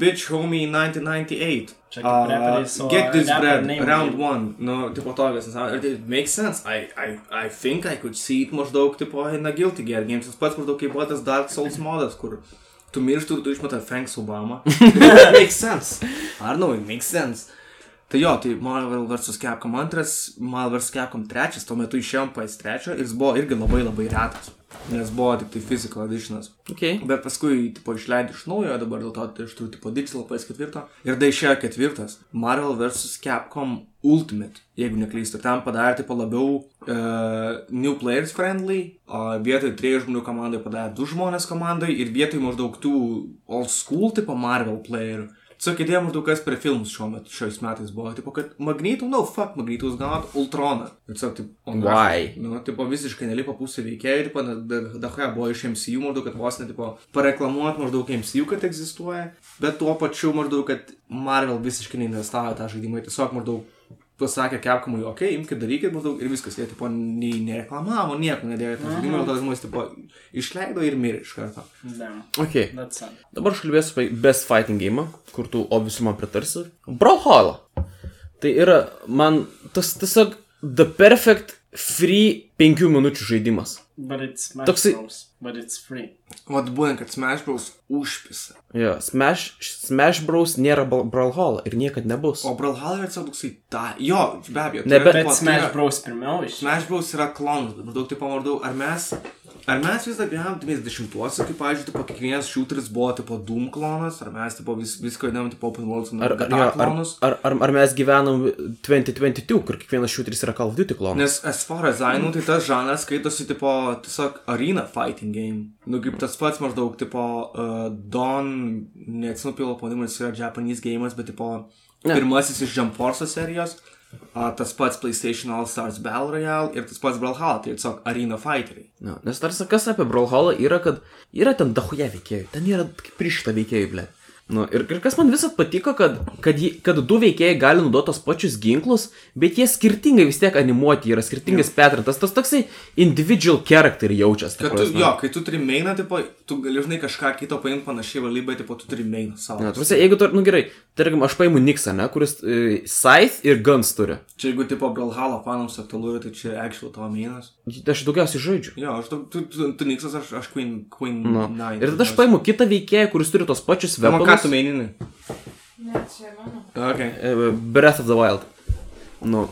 Bitch homie 1998. Čia kaip reperiai su, get this bread, round name. one. Nu, tipo tokias. Ir it makes sense. I, I, I think I could see it maždaug, tipo, in a Guilty Gear games. Tas pats maždaug kaip buvo tas Dark Souls modas, kur tu miršti ir tu išmeta Thanks Obama. it makes sense. I don't know, it makes sense. Tai jo, tai Marvel vs. Capcom 2, Marvel vs. Capcom 3, tuo metu išėjom PS3 ir jis buvo irgi labai labai retas. Nes buvo tik tai physical editionas. Okay. Bet paskui, tipo, išleidai iš naujo, dabar dėl to tai aš turiu, tipo, digital PS4. Ir tai išėjo ketvirtas. Marvel vs. Capcom Ultimate, jeigu neklystu. Ten padarė, tipo, labiau uh, new players friendly. O vietoj trijų žmonių komandai padarė du žmonės komandai. Ir vietoj maždaug tų old school, tipo, Marvel playerių. Tiesiog idėja maždaug kas per filmus šiuo metu, šiais metais buvo. Tipo, kad Magnetų, no fuck, Magnetus gaunat Ultroną. Ir tiesiog, tipo, o ne. Why? Nu, tipo, visiškai nelipo pusė veikėjai, tipo, dahoje buvo iš MCU maždaug, kad vos net, tipo, pareklamuot maždaug MCU, kad egzistuoja, bet tuo pačiu maždaug, kad Marvel visiškai neinvestavo tą žaidimą, tiesiog maždaug pasakė Capcomui, okei, okay, imkite, darykit maždaug ir viskas, jie, tipo, nei nereklamavo, nieko nedėjo, tą žaidimą, ir tas žmonės, tipo, išleido ir mirė iš karto. Damn. Okay. Dabar aš kalbėsiu apie Best Fighting Game, kur tu obviously man pritarsi. Brawlhalla. Tai yra man tas tiesiog the perfect free 5 minučių žaidimas. But it's Smash Toksai- Bros. But it's free. Vat būtent, kad Smash Bros. užpisa. Jo, Smash, Smash Bros. nėra Bra- Brawlhalla ir niekada nebus. O Brawlhalla yra tiesiog toksai, ta, jo, be abejo. tai Ne, bet- Bet tai Smash yra- Bros. pirmiau iš. Smash Bros. yra klonas, bet maždaug, tipo, maždaug, ar mes, ar mes vis dar gyvenam 90-uose, kaip, pavyzdžiui, tipo, kiekvienas shooteris buvo, tipo, Doom klonas, ar mes, tipo, vis, viską vadinam, tipo, Open World, Ar, ar, klonus. ar, ar, ar mes gyvenam 2022, kur kiekvienas šūteris yra Call of Duty klonas? Nes as far as I know, tai tas žanras skaitosi, tipo, tiesiog arena fighting game. Nu, kaip tas pats maždaug, tipo, uh, Don, neatsinu pilo pavadinimas, yra Japanese game'as, bet, tipo, pirmasis iš Jump Force serijos, uh, tas pats PlayStation All Stars Battle Royale ir tas pats Brawlhalla, tai tiesiog arena fighteriai. No, nes tarsi kas apie Brawlhalla yra, kad yra ten dahuje veikėjų, ten yra kaip prišta veikėjų, ble. Nu, ir, ir kas man visat patiko, kad, kad, jį, kad du veikėjai gali naudoti tos pačius ginklus, bet jie skirtingai vis tiek animuoti, yra skirtingas patternas, tas toksai individual character jaučiasi. Kad tu, jo, kai tu turi mainą, tipo, tu gali, žinai, kažką kito paimti panašiai valybę, tipo, tu turi mainą savo. Na, tuose, jeigu tu, nu gerai, tarkim, aš paimu Nixą, ne, kuris e, Scythe ir Guns turi. Čia jeigu, tipo, Brawlhalla fanams aktualu, tai čia actual tavo mainas. Aš daugiausiai žaidžiu. Jo, aš, tu, tu, tu, tu Nixas, aš, aš Queen, Queen Nu. 9. Ir tada aš paimu kitą veikėją, kuris turi tos pačius Vėliau, ką weapons. tu mainini? Ne, čia mano. Okay. E, Breath of the Wild. Nu.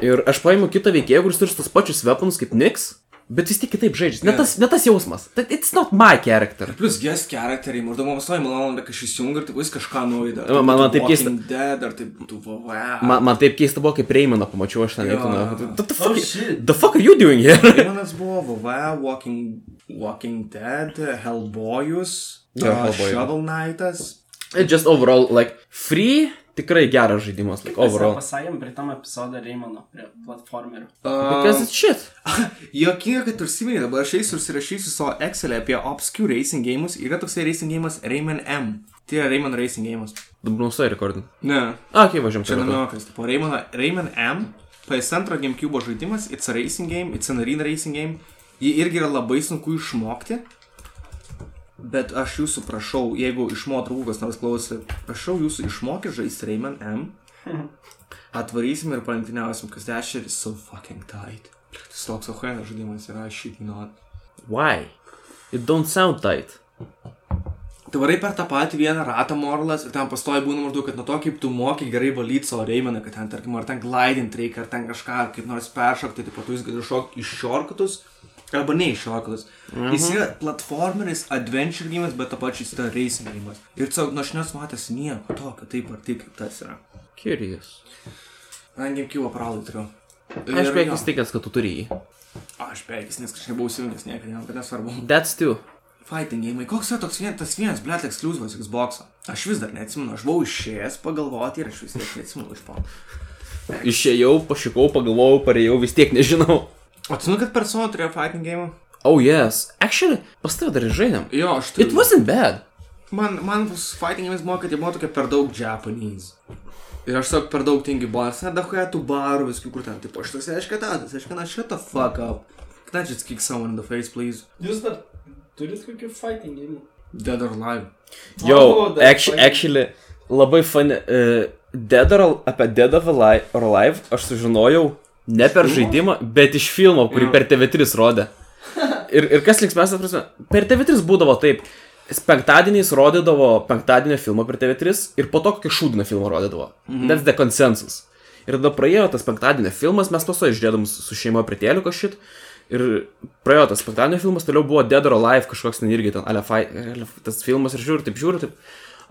Ir aš paimu kitą veikėją, kuris turi tos pačius weapons kaip Nix, bet vis tiek kitaip žaidžia. Ne, Ne. tas, ne tas jausmas. That- It's not my character. Plus guest charakteriai, maždaug man pastoji malonu, kai aš įsijungiu ir taip vis kažką naujo. Man- man- man taip keista. Dead, ar taip būtų VV. Man, man taip keista buvo, kaip Reimaną pamačiau aš ten. The Oh fuck, shit. the fuck are you doing here? Manas buvo VV, Walking, Walking Dead, Hellboyus, Jo, uh, Hellboy. Shovel Knightas. It just overall, like, free, tikrai geras žaidimas, like, overall. Pasakėm prie tam epizodą Reimano, prie platformerių. Because it's shit. Jokinga, kad užsiminė, dabar aš eisiu užsirašysiu savo Excel apie Obscure Racing Games. Yra toksai Racing Games Rayman M. Tai yra Rayman Racing Games. Dabar nusai rekordin. Ne, A, kaip važiuom čia čia. namiokas. Tipo, Rayman, Rayman M. PS2 GameCube žaidimas, it's a racing game, it's an arena racing game. Jį irgi yra labai sunku išmokti. Bet aš jūsų prašau, jeigu iš mo draugų kas nors klausė, prašau jūsų išmokti žaisti Rayman M. Atvarysim ir palenktyniausim, kas dešer is so fucking tight. Tas toks ohuenas žaidimas yra, shit not. Why? It don't sound tight. Tu varai per tą patį vieną ratą morlas ir ten pastoji būna maždaug, kad nuo to, kaip tu moki gerai valyti savo reimeną, kad ten, tarkim, ar ten glidint reikia, ar ten kažką, ar kaip nors peršokti, tai po to jis gali šokti iš šorkatus, arba ne iš šorkatus. Mhm. Jis yra platformeris, adventure games, bet to pačiu jis yra racing games. Ir tiesiog, nu aš nesumatęs nieko tokio, taip ar taip, kaip tas yra. Curious. Man GameCube pralai turiu. Aš Ir beveik jo. įstikęs, kad tu turi jį. Aš beveik, nes kažkaip buvau įsijungęs, niekada, niekada nesvarbu. That's two. Fighting game. Koks yra toks vien, tas vienas, blėt, ekskluzyvas Xbox? Aš vis dar neatsimenu, aš buvau išėjęs pagalvoti ir aš vis tiek neatsimenu iš po. Išėjau, pašikau, pagalvojau, parėjau, vis tiek nežinau. Atsimenu, kad persona turėjo fighting game? Oh yes. Actually, pas tave dar ir žaidėm. Jo, aš turiu. It wasn't bad. Man, man bus fighting games buvo, kad jie buvo tokie per daug Japanese. Ir aš tiesiog per daug tingi buvo, nes nedahuoja tų barų, viskų kur ten, taip, aš toks, aiškiai, tas, aiškiai, na, shut the fuck up. Can I just kick someone in the face, please? Jūs dar turit kokį fighting game? Dead or alive. Yo, Oh, that's actually, actually labai funny. Uh, Dead or, apie Dead or Alive aš sužinojau ne per žaidimą, bet iš filmo, kurį per TV3 rodė. Ir, ir kas linksmės, prasme, per TV3 būdavo taip. penktadieniais rodydavo penktadienio filmą per TV3 ir po to kokį šūdiną filmą rodydavo. Mhm. That's the consensus. Ir tada praėjo tas penktadienio filmas, mes paso išdėdom su šeima prie tėliuko šit. Ir praėjo tas penktadienio filmas, toliau buvo Dead or Alive kažkoks ten irgi ten, Alefai, tas filmas ir žiūriu, taip žiūriu, taip,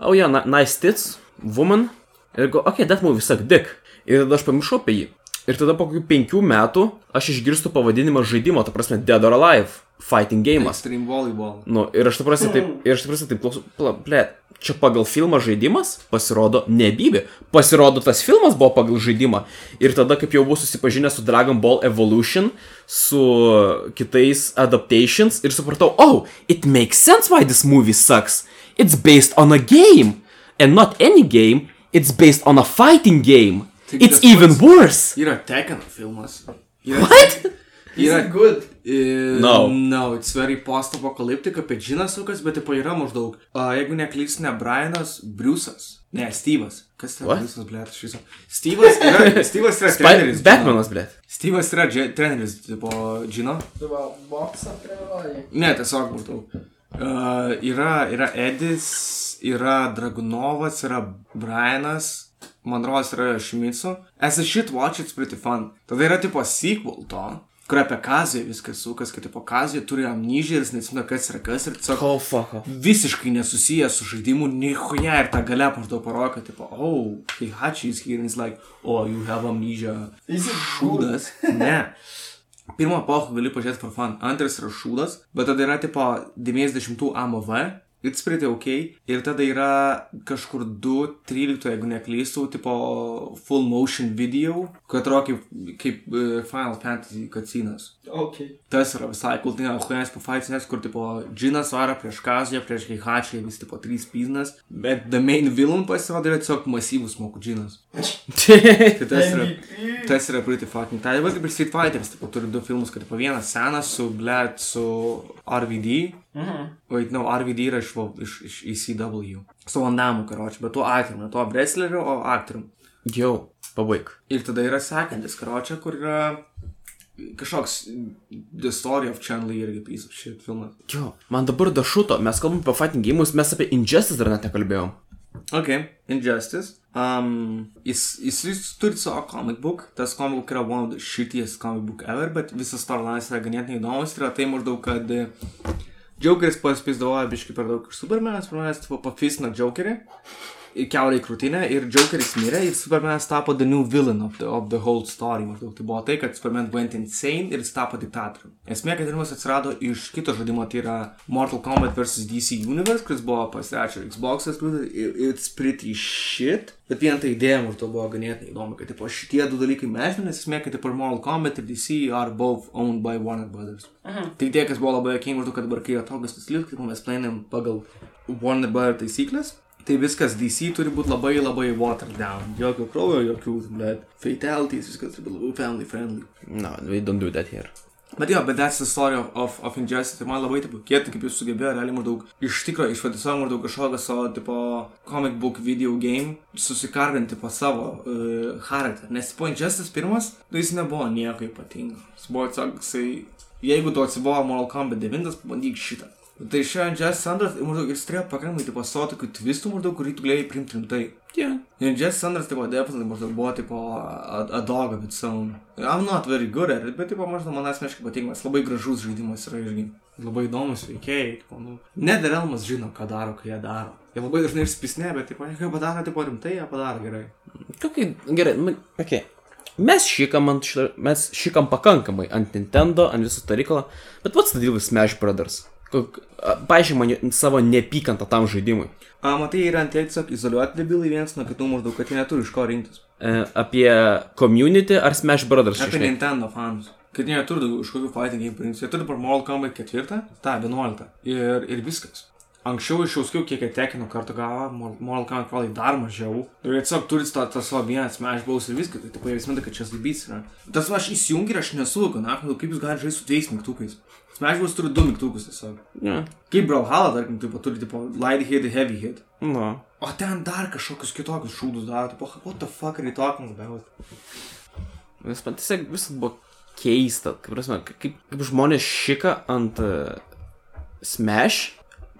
oh yeah, ni- nice tits, woman. Ir go, okay, that movie suck dick. Ir tada aš pamiršau apie jį. Ir tada po kokių penkių metų aš išgirstu pavadinimą žaidimo, ta prasme, Dead or Alive, fighting game'as. Extreme volleyball. Nu, ir aš suprasiu taip, ir aš suprasiu taip, klausu, pla, ble, čia pagal filmą žaidimas pasirodo nebybė. Pasirodo, tas filmas buvo pagal žaidimą. Ir tada, kaip jau buvau susipažinęs su Dragon Ball Evolution, su kitais adaptations, ir supratau, oh, it makes sense why this movie sucks. It's based on a game. And not any game, it's based on a fighting game. Tik It's even worse. Yra Tekken filmas. Yra, What? Yra good. Uh, No. No, it's very post-apocalyptic, apie Džiną sukas, bet tipo yra maždaug. Uh, jeigu neklystu, ne Brianas, Briusas. Ne, Steve'as. Kas tai What? Briusas, blėt, iš viso. Steve'as yra, Steve'as yra treneris. Batmanas, ble. Steve'as yra treneris, tipo, Džino. Boksą treniruoji. Ne, tiesiog maždaug. Uh, yra, yra Edis, yra Dragunovas, yra Brianas, man rodos yra Šimicu. As a shit watch, it's pretty fun. Tada yra tipo sequel to, kur apie Kaziją viskas sukas, kad tipo Kazija turi amnežiją ir jis neatsimena, kas yra kas ir tiesiog Oh, fuck. off. visiškai nesusijęs su žaidimu, nichuja ir tą galę maždaug parodo, kad tipo, oh, Heihachi is here and he's like, oh, you have amnesia. Is it šūdas. Ne. Pirmą epochą gali pažiūrėti for fun. Antras yra šūdas, bet tada yra tipo 90 AMV. It's pretty ok. Ir tada yra kažkur 2.13, jeigu neklystu, tipo full motion video, kad atrodo kaip, kaip uh, Final Fantasy cutscenes. Ok. Tas yra visai kultinė, huijas po fightinės, kur tipo Džinas varo prieš Kaziją, prieš Heihačią, vis tipo 3 piznas, bet the main villain pasirodo yra tiesiog masyvus mokų Džinas. Tai tas yra, tas yra pretty fucking tai. Dabar kaip ir Street Fighteris, tipo, turi du filmus, kad tipo vienas senas su, blėt, su RVD. Mhm. Wait, no, RVD yra iš, iš, iš ECW. Su Vandamu, karoči, bet tuo aktorium, ne tuo wrestleriu, o aktorium. Jau, pabaig. Ir tada yra sekantis, karoči, kur yra kažkoks The Story of Chan Lee irgi piece of shit filmas. Jo, man dabar dašuto, mes kalbam apie fighting games, mes apie Injustice dar net nekalbėjom. Ok, Injustice. Um, jis, jis, jis turi savo comic book, tas comic book yra one of the shittiest comic book ever, bet visas storylines yra ganėtinai įdomus, yra tai maždaug, kad Jokeris pasipizdavoja biškai per daug iš Supermanas, Supermanas tipo pafisino Jokerį, į krūtinę ir Jokeris mirė ir Supermanas tapo the new villain of the, of the whole story, maždaug tai buvo tai, kad Superman went insane ir jis tapo diktatoriumi. Esmė, kad filmas atsirado iš kito žaidimo, tai yra Mortal Kombat vs. DC Universe, kuris buvo pasirašę Xbox'as, ir it's pretty shit. Bet vien ta idėja maždaug buvo ganėtinai įdomi, kad tipo, šitie du dalykai mešmi, nes esmė, kad tipo, ir Mortal Kombat ir DC are both owned by Warner Brothers. Tik tiek, kas buvo labai jokinga, maždaug, kad dabar kai atogas tas liks, kaip mes plainėm pagal Warner Brothers taisyklės, tai viskas DC turi būti labai labai watered down. Jokio kraujo, jokių, bet fatalities, viskas turi būti labai family friendly. No, we don't do that here. Bet jo, bet that's the story of, of, of Injustice. Tai man labai, tipo, kietai, kaip jūs sugebėjo, realiai maždaug iš tikro išvadiso maždaug kažkokio savo, tipo, comic book video game susikarbinti po savo uh, charakterį. Nes, tipo, Injustice pirmas, tai jis nebuvo nieko ypatingo. Jis buvo, tiesiog, jisai, jeigu tu atsibovo Mortal Kombat 9, pabandyk šitą. Tai šiandien Injustice antras, maždaug, jis turėjo pakankamai, tipo, savo tokių twistų, maždaug, kurį tu galėjai priimti rimtai. Yeah. And Jess Sanders, tipo, definitely maždaug buvo, tipo, a, a dog of its own. I'm not very good at it, bet, tipo, maždaug man asmeniškai patinka, jis labai gražus žaidimas yra irgi. Labai įdomus veikėjai, tipo, nu. Net ir Elmas žino, ką daro, ką jie daro. Jie labai dažnai išspisnė, bet, tipo, jie padaro, tipo, rimtai, jie padaro gerai. Kokį, gerai, nu, okay. Mes šikam ant šito, mes šikam pakankamai ant Nintendo, ant viso to reikalo, bet what's the deal with Smash Brothers? Paaiškink man savo nepykantą tam žaidimui. A, matai, yra ant tiesiog izoliuoti debilai vienas nuo kitų maždaug, kad jie neturi iš ko rinktis. E, apie community ar Smash Brothers? Apie šneki? Nintendo fanus. Kad jie neturi daugiau iš kokių fighting game rinktis. Jie turi per Mortal Kombat 4, tą 11. Ir, ir viskas. Anksčiau iš jauskiau, kiek jie tekino kartu gavo, Mor- Mortal Kombat probably dar mažiau. Ir jie tiesiog turi tą, tą savo vieną Smash Bros ir viską. Tai taip, jie vis minta, kad čia zibys yra. Tas aš įsijungiu ir aš nesuvokiu, na, kaip jūs galite žaisti su dviejais mygtukais. Smash Bros turi du mygtukus tiesiog. Yeah. Kaip Brawlhalla, tarkim, taip, turi, tipo, light hit heavy hit. Nu. O ten dar kažkokius kitokius šūdus daro, tipo, what the fuck are you talking about? Vis man tiesiog viskas buvo keista. Kaip, prasme, kaip, kaip žmonės šika ant uh, Smash,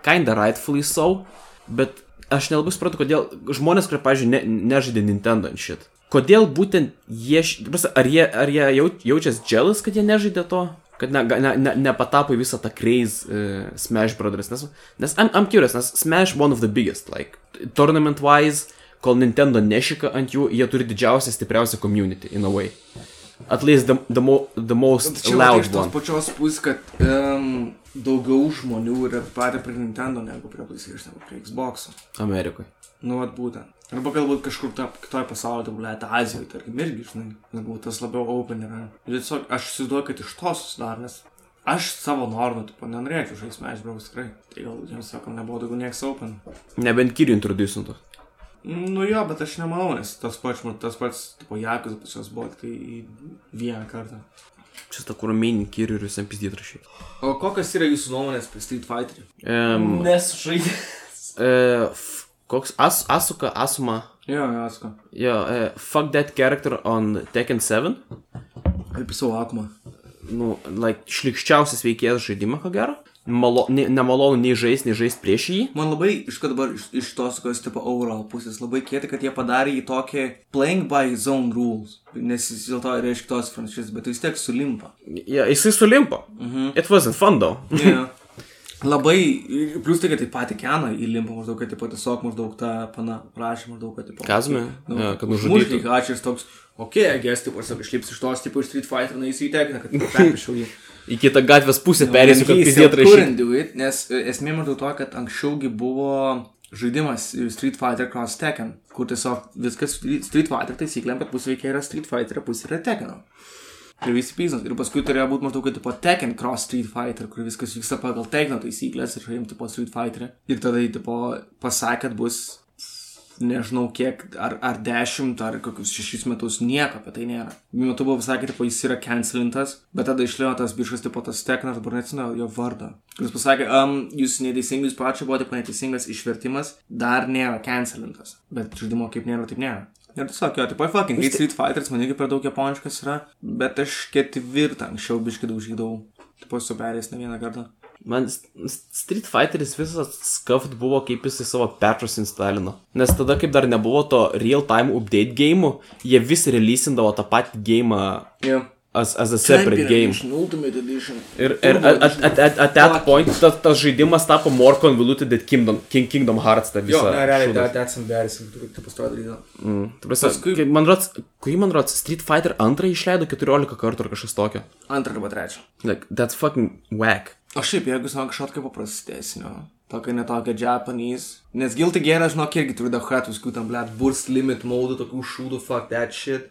kinda rightfully so, bet aš nelabai suprantu, kodėl žmonės, kurie, pavyzdžiui, ne, nežaidė Nintendo ant šit. Kodėl būtent jie, prasme, ar jie, ar jie jau, jaučiasi jealous, kad jie nežaidė to? Kad ne, ne, ne, nepatapo į visą tą craze uh, Smash Brothers. Nes, nes I'm, I'm curious, nes Smash one of the biggest, like, tournament wise, kol Nintendo nešika ant jų, jie turi didžiausią, stipriausią community, in a way. At least the, the, mo, the most Čia loud iš tos one. pačios pusės, kad um, daugiau žmonių yra patę prie Nintendo negu prie PlayStation, prie Xbox. Amerikoje. Nu, vat būtent. Arba galbūt kažkur ta, kitoje pasaulio, tai blėt, Azijoje, tarkim, irgi, žinai, galbūt tas labiau open yra. Ir tiesiog aš įsivaizduoju, kad iš to susidar, nes aš savo normų, tipo, nenorėčiau žaisti Smash Bros. tikrai. Tai gal jiems sakom, nebuvo daugiau nieks open. Nebent kirių introducintų. Nu jo, bet aš nemanau, nes tas pats, tas pats, tipo, Jakus pas juos buvo tik tai vieną kartą. Čia ta kur main kirių ir visam pizdėt rašyti. O kokios yra jūsų nuomonės apie Street Fighterį? Um, Nesužaidė. uh, koks as, Asuka Asuma. Jo, atsko. Jo, uh, fuck that character on Tekken 7. Kaip savo akumą. Nu, like, šlikščiausias veikėjas žaidimą, ko gero. Malo, ne, nemalonu nei žaisti, nei žaisti prieš jį. Man labai, iš kad dabar iš, iš tos, kokios tipo overall pusės, labai kieta, kad jie padarė į tokį playing by own rules. Nes jis dėl to yra iš kitos franšizės, bet vis tiek sulimpa. Ja, jisai sulimpo. Mhm. It wasn't fun, though. Yeah. Labai, plus tai, kad tai patį keną įlimpa maždaug, kad tipo, tiesiog maždaug tą pana prašė maždaug, kad tipo... Kazumi? Nu, Jo, kad. Žudytų. Ačiū, jis toks, okei, okay, tipo, tiesiog išlips iš tos, tipo, iš Street Fighter, na, jis įtekina, kad perpišiau jį. Į kitą gatvės pusę perėsiu, kad pizdėt rašyti. nes e, esmė maždaug to, kad anksčiaugi buvo žaidimas Street Fighter Cross Tekken, kur tiesiog viskas Street Fighter taisyklėm, kad pusė veikia yra Street Fighter, pusė yra Tekken. Ir visi pyznas. Ir paskui turėjo būti maždaug kaip tipo Tekken Cross Street Fighter, kur viskas vyksta pagal Tekken taisyklės ir žaidžiam tipo Street Fighter. Ir tada jie tipo pasakė, kad bus nežinau kiek, ar, ar dešimt, ar kokius šešis metus nieko apie tai nėra. Metu buvo kad tipo, jis yra cancelintas, bet tada išlėjo tas biškas, tipo tas teknas, dabar neatsimenu jo vardą. Kuris pasakė, um, jūs neteisingai, jūs pačiu buvo tipo neteisingas išvertimas, dar nėra cancelintas. Bet žaidimo kaip nėra, taip nėra. Ir tiesiog, jo, tipo, fucking hate Street Fighters, man irgi per daug japoniškas yra, bet aš ketvirtą anksčiau biškai daužydavau. Tipo, su perės ne vieną kartą. Man Street Fighteris visas scuffed buvo, kaip jisai savo patchus instalino. Nes tada, kaip dar nebuvo to real-time update game, jie vis releasindavo tą patį game Yeah. As, as a separate game. Edition, Ultimate Edition. Ir, ir at, at, at, at, at that point tas, tas žaidimas tapo more convoluted than Kingdom, King, Kingdom Hearts tą Jo, ne, realiai, that, that's embarrassing, tu kaip pastoja daryti. Mm. Ta Paskui- man rods, kai man rods Street Fighter 2 išleido 14 kartų ar kažkas tokio. Antrą arba trečią. Like, that's fucking whack. O šiaip, jeigu savo kažkokio paprastesnio, tokio netokio Japanese, nes Guilty Gear, žinok, irgi turi daug hatų, skų tam, blėt, burst limit mode, tokių šūdų, fuck that shit.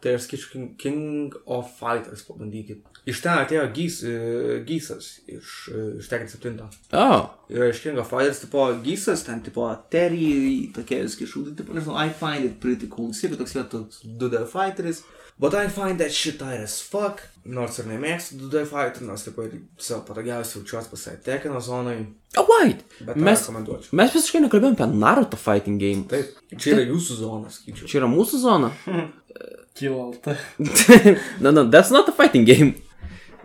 Tai aš skaičiu King, of Fighters, pabandykit. Iš ten atėjo gys, uh, gysas, iš, uh, iš Tekken 7. Oh. Ir iš King of Fighters, tipo, gysas, ten, tipo, Terry, tokie viski šūdai, tipo, nežinau, I find it pretty cool. Jis toks toks 2D fighteris. But I find that shit tired as fuck. Nors ir nemėgstu 2D fighter, nors taip ir savo patogiausiai jaučiuosi pasai Tekino zonai. Oh, wait. Bet Mes, mes visiškai nekalbėjom apie Naruto fighting game. Taip. Čia yra jūsų zona, skaičiu. Čia yra mūsų zona. Kilalta. no, no, that's not a fighting game.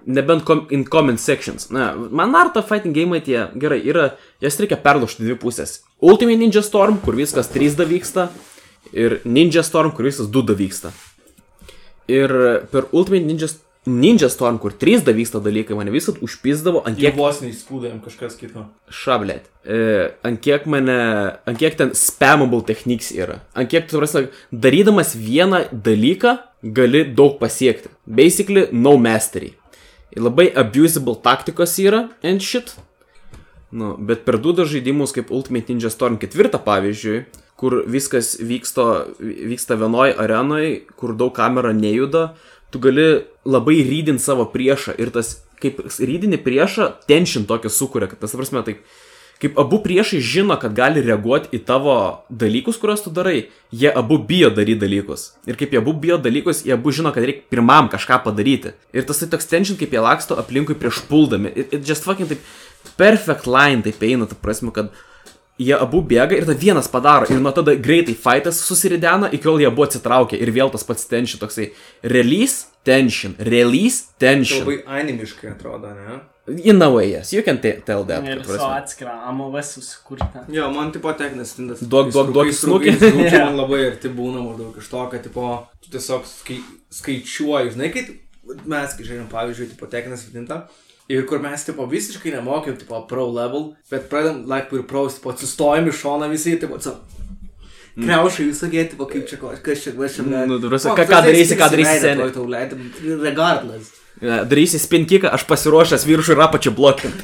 Nebent com in comment sections. Na, man Naruto fighting game tie gerai yra, jas reikia perlaužti dvi pusės. Ultimate Ninja Storm, kur viskas 3D vyksta, ir Ninja Storm, kur viskas 2D vyksta. Ir per Ultimate Ninja, Ninja Storm, kur 3D vyksta dalykai, mane visat užpizdavo, ant kiek vos neįspūdėjom kažkas kito. šablėt. E, ant kiek mane, ant kiek ten spammable techniques yra. Ant kiek, tu prasme, darydamas vieną dalyką, gali daug pasiekti. Basically, no mastery. Ir labai abusable taktikos yra and shit. Nu, bet per du žaidimus kaip Ultimate Ninja Storm 4 pavyzdžiui, kur viskas vyksta, vyksta vienoj arenoj, kur daug kamera nejuda, tu gali labai rydinti savo priešą ir tas, kaip rydinį priešą, tension tokio sukuria, kad tas, ta prasme, taip, kaip abu priešai žino, kad gali reaguoti į tavo dalykus, kuriuos tu darai, jie abu bijo daryti dalykus. Ir kaip jie abu bijo dalykus, jie abu žino, kad reikia pirmam kažką padaryti. Ir tas tai toks tension, kaip jie laksto aplinkui prieš puldami. Ir it just fucking taip perfect line taip eina, ta prasme, kad jie abu bėga ir tada vienas padaro ir nuo tada greitai fightas susiridena, iki kol jie buvo atsitraukę ir vėl tas pats tension toksai release tension, release Tai tension. labai animiškai atrodo, ne? In a way, yes, you can tell that. Ir prasme. atskira AMV susikurta. Jo, man tipo techninis tindas. Duok- duok- duok snukį. snukį. Man labai arti būna maždaug iš to, kad tipo, tu tiesiog skai, skaičiuoji, žinai, kai mes, kai žaidžiam, pavyzdžiui, tipo techninis tinta. Ir kur mes, tipo, visiškai nemokėm, tipo, pro level, bet pradedam, like, ir pro, tipo, atsistojam iš šono visi, tipo, so, Kreušai visokie, tipo, kaip čia, kas čia, kas čia, Nu, ta prasme, ką- darysi, ką darysi scene. sceniai. Regardless. Ja, Darysi spinkiką, aš pasiruošęs viršų ir apačią blokint.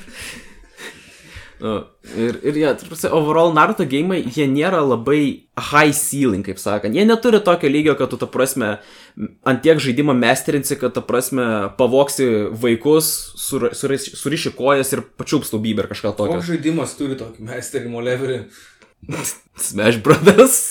Nu, ir, ir jie, ja, overall Naruto gėjimai, jie nėra labai high ceiling, kaip sakant. Jie neturi tokio lygio, kad tu, ta prasme, ant tiek žaidimą mesterinsi, kad, ta prasme, pavoksi vaikus, sur, suriš, suriši kojas ir pačiups lubybę ir kažką tokio. Koks žaidimas turi tokį mesterimo levelį? Smash Brothers.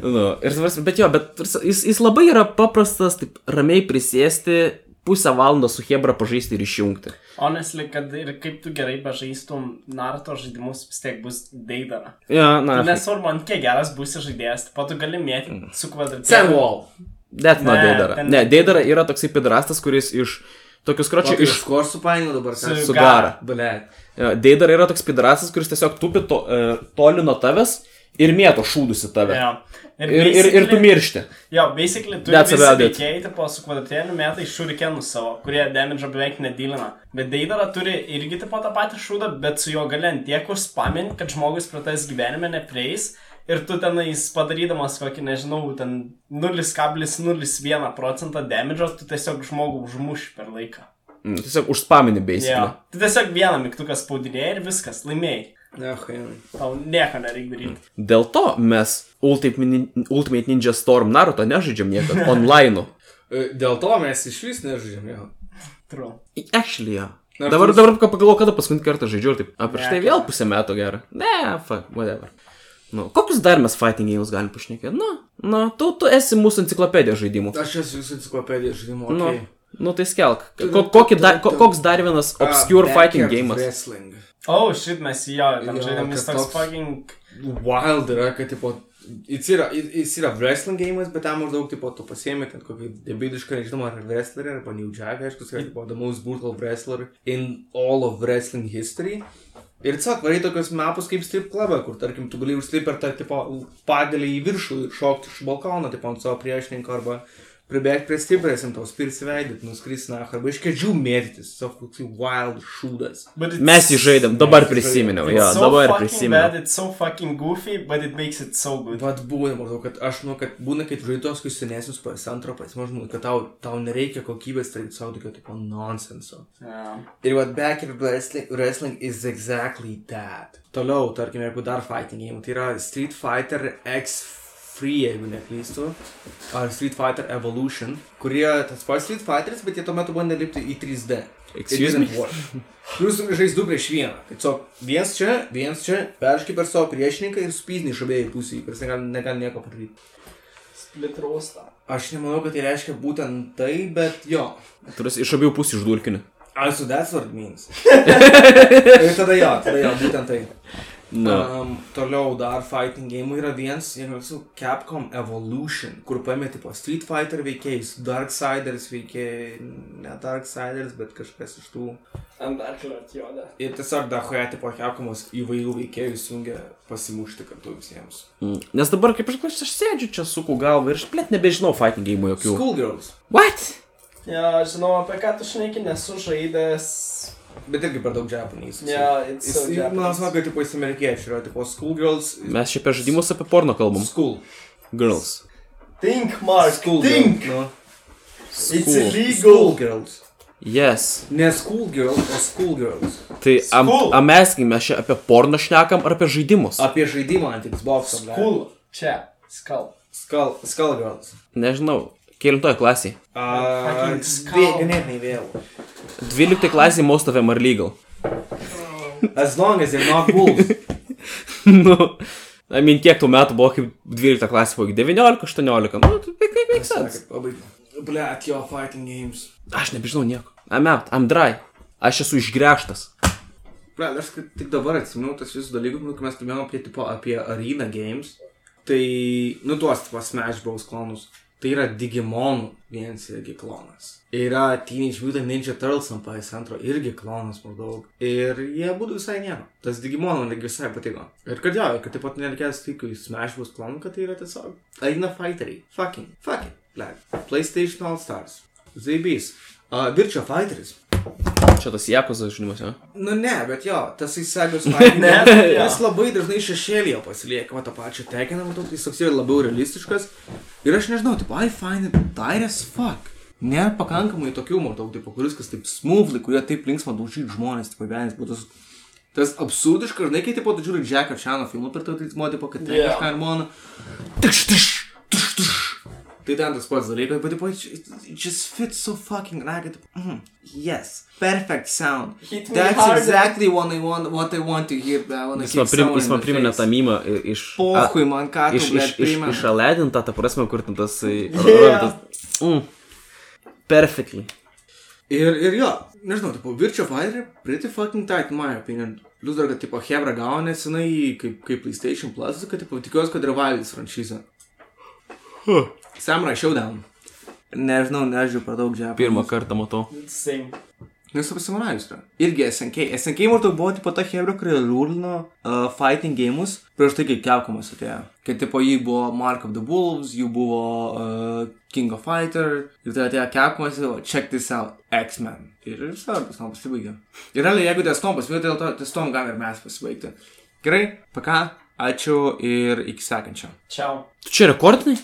nu, ir, bet jo, bet jis, jis labai yra paprastas, taip ramiai prisėsti, pusę valandos su Hebra pažaisti ir išjungti. Honestly, kad ir kaip tu gerai bežaistum Naruto žaidimus, vis tiek bus Deidara. Ja, na, Tu Nesvarbu, ant kiek geras būsi žaidėjas, po tu gali mėti su kvadratėliu. Senwall. Net Ne, Deidara. ten- Ne, Deidara yra toksai pedrastas, kuris iš tokius kročių Čia iš iš... ko aš supainiu dabar? Su-? Su gara. Ble. Deidara yra toks pedrastas, kuris tiesiog tupi to, e, toli nuo tavęs ir mėto šūdus į tave. Jo. Ir, ir, ir tu miršti. Jo, basically, tu it. veikėjai, tipo, su kvadratėliu metai šurikenus savo, kurie damage beveik nedylina. Bet Deidara turi irgi tipo tą patį šūdą, bet su juo gali ant tiek užspamint, kad žmogus prie tas gyvenime neprieis. Ir tu tenais padarydamas kokį, nežinau, ten 0,01 procentą damage, tu tiesiog žmogų užmuši per laiką. Mm, Tiesiog užspamini Jo. basically. Tu tiesiog vieną mygtuką spaudinėjai ir viskas, laimėjai. Ne. Tau nieko nereikia daryti. Dėl to mes Ultimate, Nin- Ultimate Ninja Storm Naruto nežaidžiam niekada online. E, Dėl to mes iš vis nežaidžiam jo. True. Actually, jo. Nors Dabar, jūs- dabar pagalvoju, kada paskutinį kartą žaidžiau ir taip, a prieš tai Ne, vėl pusę metų gerą. Ne, fuck, whatever. Nu, kokius dar mes fighting games galim pašnekėti? Nu, nu, tu, tu esi mūsų enciklopedija žaidimų. Aš esu jūsų enciklopedija žaidimo. Nu, Okay. nu, tai skelk. Ko, kokį dar, ko, koks dar vienas obscure Ah, fighting game'as? Wrestling. Oh, shit, mes jo, tam žaidėm, jis kad toks fucking... Wild yra, kad tipo, jis yra, jis yra wrestling game'as, bet ten maždaug, tipo, tu pasiemi ten kokį debilišką, nežinau, ar wrestlerį, arba New Jack, aišku, yra, tipo, the most brutal wrestler in all of wrestling history. Ir tiesiog varai tokius mapus kaip strip klubą, kur, tarkim, tu gali užslip per tą, tipo, pagalį į viršų ir šokti iš balkono, tipo, ant savo priešininko, arba prie stiprės, ant tos pirsiveidit, nuskris na, arba iš kedžių mėtytis, tiesiog toks wild šūdas. But it's- Mes jį žaidėm, dabar prisiminiau, jo, so dabar prisiminiau. Bad, it's so fucking goofy, but it makes it so good. Vat būna, maždaug, kad aš žinau, kad būna, žaidži tos, kai senesnius PS2, PS1, kad tau, tau nereikia kokybės, tai savo tokio tipo nonsenso. Yeah. Ir vat backyard wrestling, wrestling is exactly that. Toliau, tarkim, jeigu dar fighting game, tai yra Street Fighter X Free, jeigu neklystu, ar Street Fighter Evolution, kurie tas pats Street Fighteris, bet jie tuo metu bandė lipti į 3D. It Excuse me? tu žais 2 prieš 1. Tiesiog viens čia, viens čia, perški per savo priešininką ir spyzni iš abiejų pusių, kuris negali, negali nieko padaryti. Split roastą. Aš nemanau, kad tai reiškia būtent tai, bet jo. Turės iš abiejų pusių išdulkini. Also, that's what it means. ir tada jo, tada jo, būtent tai. Na. Um, toliau dar fighting game yra vienas, jeigu esu Capcom Evolution, kur paėmė tipo Street Fighter veikėjus, Darksiders veikėjai, ne Darksiders, bet kažkas iš tų. Ant arklio atjoda. Ir tiesiog dahoje tipo Capcomas įvairių veikėjų jungia pasimušti kartu visiems. Mm. Nes dabar, kaip aš, aš, aš sėdžiu čia suku galvą ir aš plėt nebežinau fighting game jokių. Schoolgirls. What? Ja, žinau, apie ką tu šneki, nesu žaidęs. Bet irgi per daug japonys. Yeah, it's Jis, so jis- man smagu, kad tipo jis amerikiečių yra, tipo Schoolgirls. Mes čia apie žaidimus apie porno kalbam. School. Girls. Think, Mark, School think! No. It's School. illegal! Schoolgirls. Yes. Ne Schoolgirl, o Schoolgirls. Tai am, School. ameskim, mes čia apie porno šnekam ar apie žaidimus? Apie žaidimą ant Xbox. Cool. Čia, skal. Skull, Skullgirls. Nežinau. Kelintoje klasėje. Uh, ganėtinai vėl. 12 klasėje most of them are legal. As long as they're not wolves. nu, I mean, kiek tų metų buvo, kaip 12 klasė buvo, 19, 18. Nu, tai kaip make sense. Blet, jo, fighting games. Aš nebežinau nieko. I'm out, I'm dry. Aš esu išgręžtas. Ble, aš tik dabar atsimenu tas visus dalykus, nu, kai mes kalbėjome apie, tipo, apie Arena Games. Tai, nu, tuos, tipo, Smash Bros. klonus. Tai yra Digimon vienas irgi klonas. Yra Teenage Mutant Ninja Turtles ant PS2 irgi klonas maždaug. Ir jie būtų visai nieko. Tas Digimon man irgi visai patiko. Ir kad jo, kad taip pat nereikės tik į Smash Bros. klonų, kad tai yra tiesiog Arena Fighteriai. Fucking, fucking. Ble. PlayStation All Stars. Zaibys. Uh, Virtua Fighteris. Čia tas Jakuzo žaidimas, ne? Nu ne, bet jo, tas įsegęs Ne. Jis labai dažnai šešėlėje pasilieka, va tą pačią tekiną, matau, jis toks yra labiau realistiškas. Ir aš nežinau, tipo, I find it tight as fuck. Nėra pakankamai tokių, matau, tipo, kuris kas taip smoothly, kurie taip linksma daužyti žmonės, tipo, vienas, bet tas, tas absurdiškas, žinai, kai, tipo, tu žiūri Jacko Chano filmų per tai, tipo, tipo, kad tai Jo. kažką ir tiš, tiš, tiš. Tai ten tas pats dalykas, bet, tipo, it, it just fits so fucking, get, mm, yes, perfect sound. Hit That's harder. exactly what I want, what I want to hear, but I want to Jis man, prim, jis man the priminė tą mymą iš... Pochui man ką tu, Iš, iš, iš, iš Aledintą, ta prasme, kur ten tas... Yeah. Yeah. Mm, perfectly. Ir, ir jo, nežinau, tipo, Virtua Fighter, pretty fucking tight, my opinion. Plius dar, kad, tipo, Hebra gavo nesenai, kaip, kaip PlayStation Plus, kad, tipo, tikiuosi, kad revalys franšizą. Samurai Showdown. Nežinau, nežiūrėjau per daug žemę. Pirmą kartą matau. Same. Nes apie samurajus yra. Irgi SNK. SNK maždaug buvo tipo ta hebra, kuri rūlino uh, fighting games prieš tai, kai Kelkomas atėjo. Kai tipo jį buvo Mark of the Wolves, jų buvo uh, King of Fighter, ir tai atėjo Kelkomas ir check this out, X-Men. Ir visą tas tom pasibaigė. Ir realiai, jeigu ties tom pasibaigė, tai dėl to ties tom gali ir mes pasibaigti. Gerai, paka, ačiū ir iki sekančio. Čiau. Tu čia rekordinai?